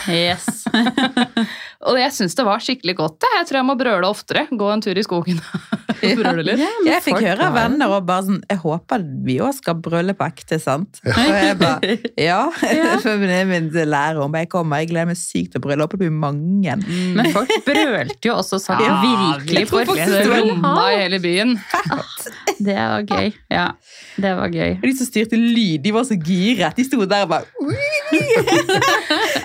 Yes. Og jeg syns det var skikkelig godt. Jeg tror jeg må brøle oftere. Gå en tur i skogen og brøle litt. Jeg fikk høre av venner og bare sånn Jeg håper vi òg skal brøle på ekte, sant? Og jeg bare Ja. For det er min lærer om jeg kommer. Jeg gleder meg sykt til å brøle. Håper det blir mange. Men folk brølte jo også sånn Ja, virkelig vi for full i hele byen. Det var gøy. Ja, det var gøy. De som styrte lyd, de var så giret. De sto der og bare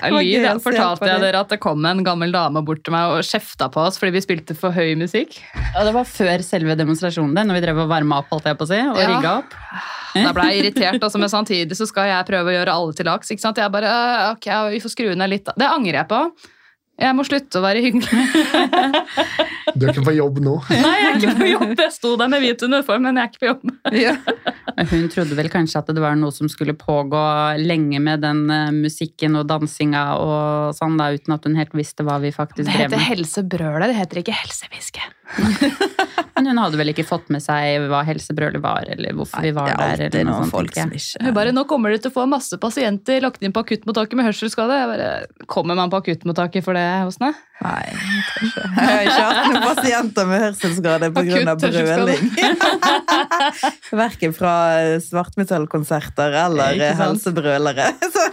Lyd, fortalte jeg dere at det kom en gammel dame bort til meg og kjefta på oss fordi vi spilte for høy musikk? Og det var før selve demonstrasjonen, det, når vi drev og varma opp, holdt jeg på å si, og Ja. rigga opp. Da ble jeg irritert, også, men samtidig så skal jeg prøve å gjøre alle til laks. ikke sant? Jeg bare, «Øh, ok, vi får skru ned litt. Det angrer jeg på. Jeg må slutte å være hyggelig. du er ikke på jobb nå. Nei, jeg er ikke på jobb. Jeg sto der med hvit uniform, men jeg er ikke på jobb. Ja. Hun trodde vel kanskje at det var noe som skulle pågå lenge med den eh, musikken og dansinga og sånn, da, uten at hun helt visste hva vi faktisk Det heter med. helsebrølet, det heter ikke helsehviske. Men hun hadde vel ikke fått med seg hva helsebrølet var, eller hvorfor vi var er der. eller noe sånt, folk som ikke Hun bare, nå kommer du til å få masse pasienter lagt inn på akuttmottaket med hørselsskade. Jeg bare, Kommer man på akuttmottaket for det hos henne? Nei, jeg. Jeg har ikke hatt noen pasienter med hørselsskade pga. Brøling. Verken fra svartmetallkonserter eller helsebrølere.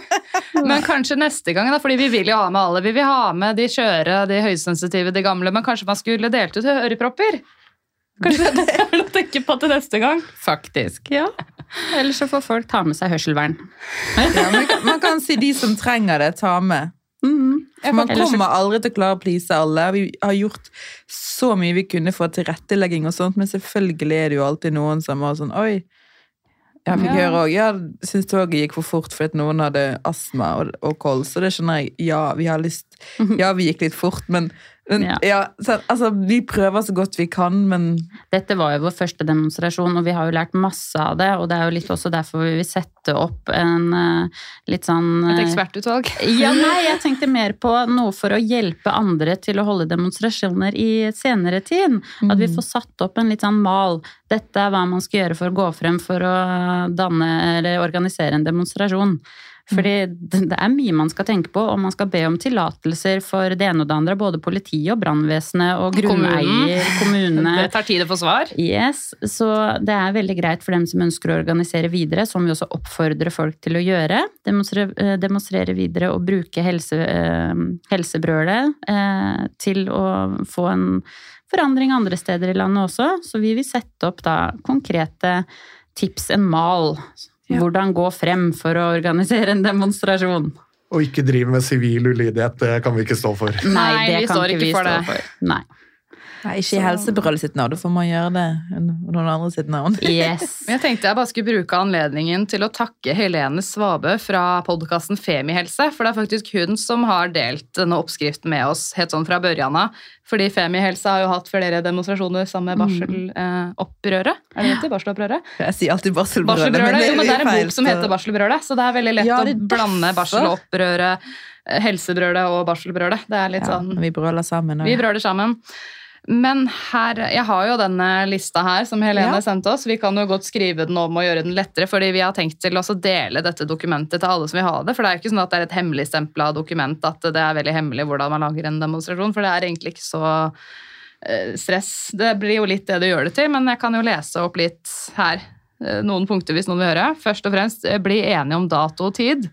Men kanskje neste gang, da, fordi vi vil jo ha med alle. Vi vil ha med de skjøre, de høysensitive, de gamle, men kanskje man skulle delt ut ørepropper? Kanskje det er noe å tenke på til neste gang? Faktisk. Ja. Eller så får folk ta med seg hørselvern. ja, man, kan, man kan si de som trenger det, ta med. Mhm. For man kommer aldri til å klare å please alle. Vi har gjort så mye vi kunne for tilrettelegging og sånt, men selvfølgelig er det jo alltid noen som har sånn Oi. Jeg fikk Ja. høre òg Jeg syns toget gikk for fort fordi noen hadde astma og, og kols, så det skjønner jeg. Ja, vi har lyst Ja, vi gikk litt fort, men, men Ja. ja. så, altså, vi prøver så godt vi kan, men Dette var jo vår første demonstrasjon, og vi har jo lært masse av det. Og det er jo litt også derfor vi vil sette opp en uh, litt sånn Et eh, ekspertutvalg. Ja, nei, jeg tenkte mer på noe for å hjelpe andre til å holde demonstrasjoner i senere tid. At vi får satt opp en litt sånn mal. Dette er hva man skal gjøre for å gå frem for å danne eller organisere en demonstrasjon. Fordi det er mye man skal tenke på, og man skal be om tillatelser for det ene og det andre. Både politiet og brannvesenet og grunneier, kommunene. Det tar tid å få svar. Yes, så det er veldig greit for dem som ønsker å organisere videre, som vi også oppfordrer folk til å gjøre. Demonstrere, eh, demonstrere videre og bruke helse, eh, helsebrølet eh, til å få en forandring andre steder i landet også. Så vi vil sette opp da konkrete tips, en mal. Ja. Hvordan gå frem for å organisere en demonstrasjon. Og ikke drive med sivil ulydighet, det kan vi ikke stå for. Nei, det vi kan står ikke vi for stå det. Nei. Nei, ikke i helsebrølet sitt nå, Da får man gjøre det under noen andre sitt navn. Yes. Jeg tenkte jeg bare skulle bruke anledningen til å takke Helene Svabø fra podkasten Femihelse. For det er faktisk hun som har delt denne oppskriften med oss helt sånn fra børjan av. Fordi Femihelse har jo hatt flere demonstrasjoner sammen med barselopprøret. er det heter? Barselopprøret? Jeg sier alltid barselbrølet, Barselbrølet, jo, men det er en bok som heter Barselbrølet, så det er veldig lett Ja, er å blande barselopprøret, eh, helsebrølet og barselbrølet. Det er litt ja, sånn Vi brøler sammen. og- Vi brøler sammen. Men her, jeg har jo denne lista her som Helene Ja. sendte oss. Vi kan jo godt skrive den om og gjøre den lettere, fordi vi har tenkt til å dele dette dokumentet til alle som vil ha det. For det er jo ikke sånn at det er et hemmeligstempla dokument at det er veldig hemmelig hvordan man lager en demonstrasjon, for det er egentlig ikke så eh, stress. Det blir jo litt det du gjør det til, men jeg kan jo lese opp litt her. eh, noen punkter hvis noen vil høre. Først og fremst eh, bli enige om dato og tid.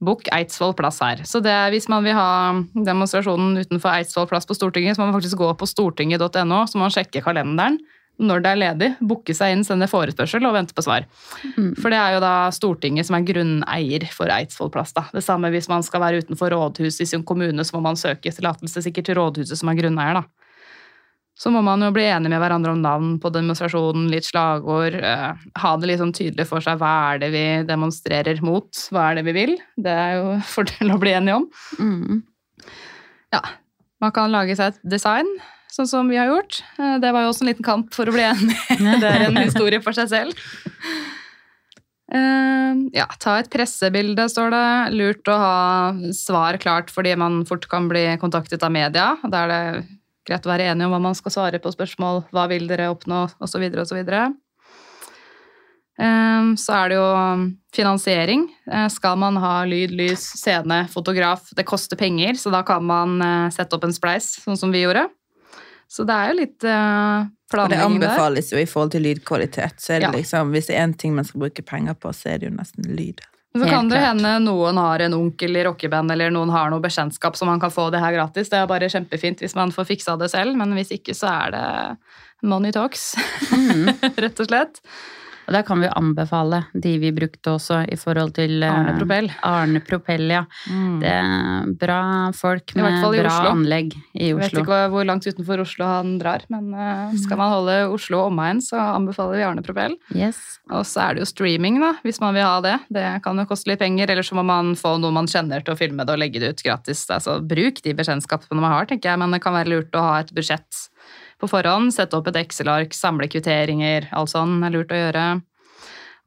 Book Eidsvoll plass her. Så det hvis man vil ha demonstrasjonen utenfor Eidsvoll plass på Stortinget, så må man faktisk gå på stortinget.no, så må man sjekke kalenderen når det er ledig, booke seg inn, sende forespørsel og vente på svar. Mm. For det er jo da Stortinget som er grunneier for Eidsvoll plass. Da. Det samme hvis man skal være utenfor rådhuset i sin kommune, så må man søke tillatelse sikkert til rådhuset som er grunneier. da. Så må man jo bli enig med hverandre om navn på demonstrasjonen, litt slagord. Eh, ha det litt sånn tydelig for seg hva er det vi demonstrerer mot, hva er det vi vil. Det er jo fordel å bli enige om. Mm. Ja, man kan lage seg et design, sånn som vi har gjort. Eh, Det var jo også en liten kamp for å bli enig. Det er en historie for seg selv. Eh, Ja, ta et pressebilde, står det. Lurt å ha svar klart fordi man fort kan bli kontaktet av media. Da er det greit å være enige om hva man skal svare på spørsmål. Hva vil dere oppnå, osv., osv. Eh, Så er det jo finansiering. Eh, Skal man ha lyd, lys, scene, fotograf, det koster penger, så da kan man eh, sette opp en spleis, sånn som vi gjorde. Så det er jo litt eh, Og det planlegging der. anbefales jo i forhold til lydkvalitet. Så er det Ja. liksom, hvis det er én ting man skal bruke penger på, så er det jo nesten lyd. Så Helt kan det hende noen har en onkel i rockeband, eller noen har noe bekjentskap som man kan få det her gratis. Det er bare kjempefint hvis man får fiksa det selv, men hvis ikke så er det money talks, Mm. rett og slett. Og der kan vi anbefale de vi brukte også i forhold til eh, Arne Propell. Arne Propell, ja. Det er bra folk med bra Oslo. anlegg i Oslo. Jeg vet ikke hvor langt utenfor Oslo han drar, men eh, skal man holde Oslo omegn, så anbefaler vi Arne Propell. Yes. Og så er det jo streaming, da, hvis man vil ha det. Det kan jo koste litt penger, eller så må man få noe man kjenner til å filme det og legge det ut gratis. Altså, bruk de bekjentskapene man har, tenker jeg, men det kan være lurt å ha et budsjett på forhånd. Sette opp et Excel-ark, samle kvitteringer, alt sånn er lurt å gjøre.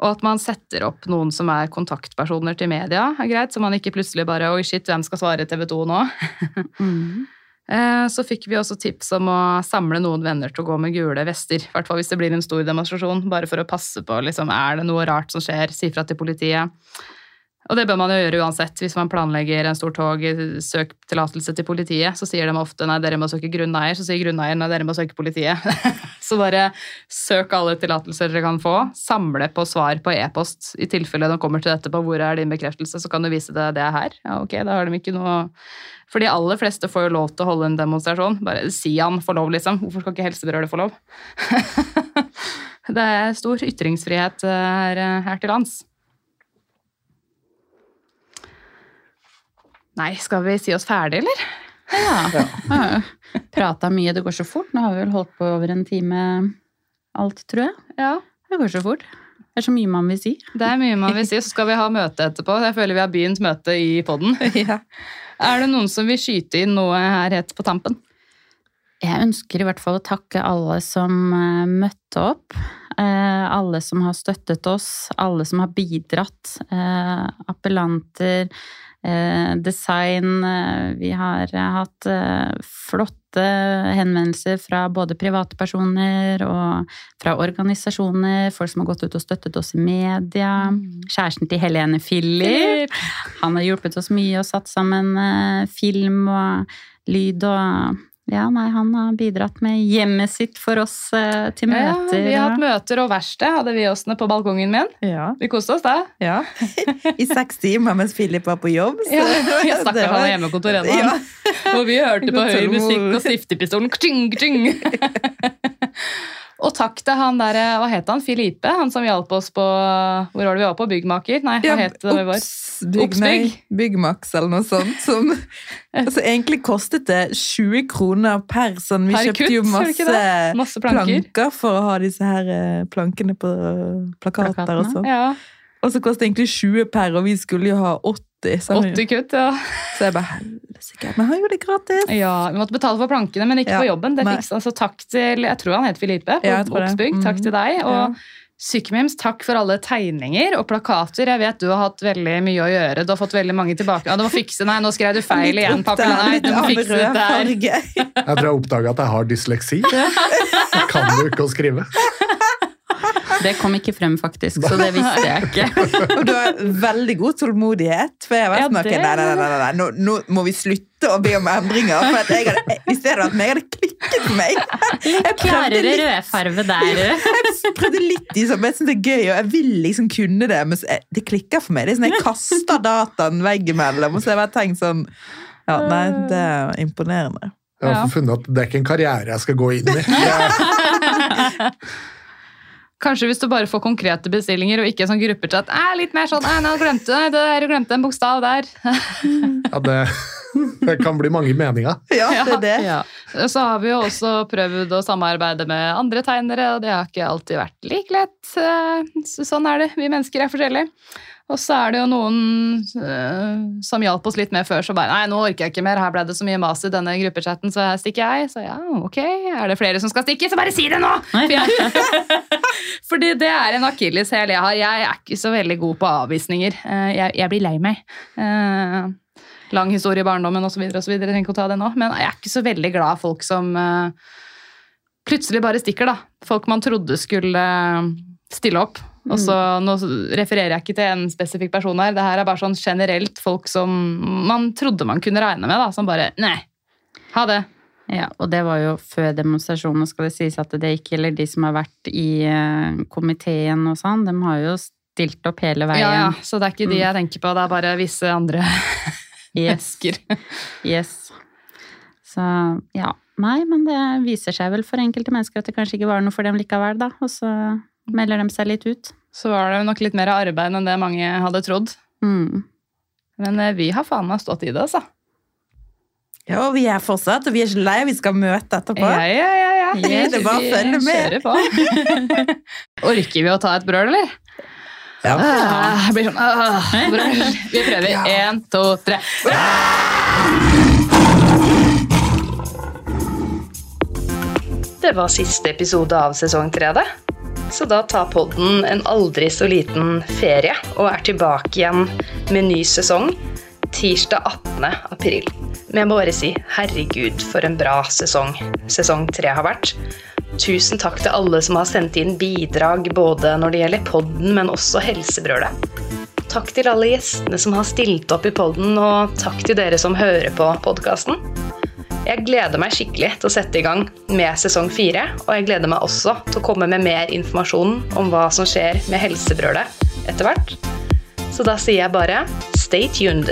Og at man setter opp noen som er kontaktpersoner til media, er greit, så man ikke plutselig bare Oi, shit, hvem skal svare TV 2 nå? Mm. Eh, Så fikk vi også tips om å samle noen venner til å gå med gule vester. I hvert fall hvis det blir en stor demonstrasjon, bare for å passe på liksom, er det noe rart som skjer. Si fra til politiet. Og det bør man jo gjøre uansett. Hvis man planlegger en stor tog, søk tillatelse til politiet, så sier de ofte nei, dere må søke grunneier. Så sier grunneier nei, dere må søke politiet. så bare søk alle tillatelser dere kan få. Samle på svar på e-post i tilfelle de kommer til dette på hvor er din bekreftelse, så kan du vise det det er her. Ja, ok, da har de ikke noe For de aller fleste får jo lov til å holde en demonstrasjon. Bare si han får lov, liksom. Hvorfor skal ikke helsebrølet få lov? det er stor ytringsfrihet eh, her, her til lands. Nei, skal vi si oss ferdig, eller? Ja. ja. Prata mye, det går så fort. Nå har vi vel holdt på over en time alt, tror jeg. Ja. Det går så fort. Det er så mye man vil si. Det er mye man vil si. Så skal vi ha møte etterpå. Jeg føler vi har begynt møte i poden. Ja. Er det noen som vil skyte inn noe her helt på tampen? Jeg ønsker i hvert fall å takke alle som eh, møtte opp. Eh, alle som har støttet oss, alle som har bidratt. Eh, appellanter, design. eh, Vi har eh, hatt eh, flotte henvendelser fra både privatpersoner og fra organisasjoner. Folk som har gått ut og støttet oss i media. Kjæresten til Helene Philip. Han har hjulpet oss mye og satt sammen eh, film og lyd og ja, nei, han har bidratt med hjemmet sitt for oss eh, til Ja, møter. vi har hatt møter og verksted hadde vi oss på balkongen min. Ja. Vi koste oss, da. ja. I seks timer mens Philip var på jobb. så Ja, det Stakkars han var- hjemmekontor ennå. Ja. Og vi hørte på høy musikk og stiftepistolen kting, kting. Og takk til han der, hva het han? Filipe? Han som hjalp oss på Hvor var det vi var på? Byggmaker? Nei, hva Ja, het det? vi var? Nei. Byggmax eller noe sånt. Som, altså egentlig kostet det 20 kroner per sånn. Vi Per kjøpte kutt, jo masse Masse planker. planker for å ha disse her eh, plankene på plakater og sånn. Ja, Og så kostet det egentlig 20 per, og vi skulle jo ha 80. Så, 80 kutt, ja. så jeg bare helsike. Men han gjorde det gratis! ja. Vi måtte betale for plankene, men ikke Ja, for jobben. Det fiksa han. Så takk til Jeg tror han het Filipe. på Ja. Obsbygg. Takk til deg. Og Ja. Sykmims, takk for alle tegninger og plakater. Jeg vet du har hatt veldig mye å gjøre. Du har fått veldig mange tilbake. Ja, du må fikse Nei, nå skrev du feil igjen, pappa. Nei, du må fikse det der. Jeg tror jeg oppdaga at jeg har dysleksi. Jeg kan jo ikke å skrive. Det kom ikke frem, faktisk, så det visste jeg ikke. Og du har veldig god tålmodighet. For jeg har vært Ja, det- nei, nei, nei, nei, nei. Nå, nå må vi slutte å be om endringer. For at jeg hadde, det hadde meg, hadde klikket for meg. Jeg Klarere litt, rødfarve der. jeg prøvde litt i sånn, men jeg synes det er gøy, og jeg vil liksom kunne det, men det klikker for meg. Det er sånn, jeg kaster dataen veggimellom, og så har jeg bare tenkt sånn, ja, nei, det er imponerende. Jeg har funnet at det er ikke en karriere jeg skal gå inn i. Kanskje hvis du bare får konkrete bestillinger og ikke sånn gruppechat. Eh, litt mer sånn, eh, nå glemte du det der, glemte en bokstav der. ja, det, det kan bli mange meninger. Ja, det er det. Ja. Så har vi jo også prøvd å samarbeide med andre tegnere, og det har ikke alltid vært like lett. Eh, så Sånn er det, vi mennesker er forskjellige. Og så er det jo noen eh, som hjalp oss litt mer før, så bare Nei, nå orker jeg ikke mer, her ble det så mye mas i denne gruppechatten, så her stikker jeg. Så ja, ok, er det flere som skal stikke, så bare si det nå! For jeg, fordi det er en akilleshæl jeg har. Jeg er ikke så veldig god på avvisninger. Eh, Jeg, jeg blir lei meg. Eh, lang historie i barndommen osv. Jeg trenger ikke å ta det nå. Men jeg er ikke så veldig glad av folk som plutselig bare stikker. da. Folk man trodde skulle stille opp. Og så, Nå refererer jeg ikke til en spesifikk person her. Det her er bare sånn generelt folk som man trodde man kunne regne med, da, som bare Nei, ha det. Ja, og det var jo før demonstrasjonen, skal det sies at det ikke gjelder de som har vært i eh, komiteen og sånn. De har jo stilt opp hele veien. Ja, ja, Så det er ikke de jeg tenker på, det er bare visse andre Yes. mennesker. Yes. Så ja. Nei, men det viser seg vel for enkelte mennesker at det kanskje ikke var noe for dem likevel, da. Og så melder de seg litt ut. Så var det nok litt mer arbeid enn det mange hadde trodd. Mm. Men eh, vi har faen meg stått i det, altså. Ja, og vi er fortsatt, og vi er ikke lei, vi skal møte etterpå. Ja, ja, ja, ja. Det er bare å følge med. på. Orker vi å ta et brøl, eller? Ja. Ah, Jeg blir sånn ah, brøl. Vi prøver. Én, to, tre. Det var siste episode av sesong tre, det. Så da tar podden en aldri så liten ferie og er tilbake igjen med ny sesong tirsdag 18. april. Men jeg må bare si herregud, for en bra sesong sesong tre har vært. Tusen takk til alle som har sendt inn bidrag både når det gjelder podden, men også Helsebrølet. Takk til alle gjestene som har stilt opp i podden, og takk til dere som hører på podkasten. Jeg gleder meg skikkelig til å sette i gang med sesong fire, og jeg gleder meg også til å komme med mer informasjon om hva som skjer med Helsebrølet etter hvert. Så da sier jeg bare stay tuned.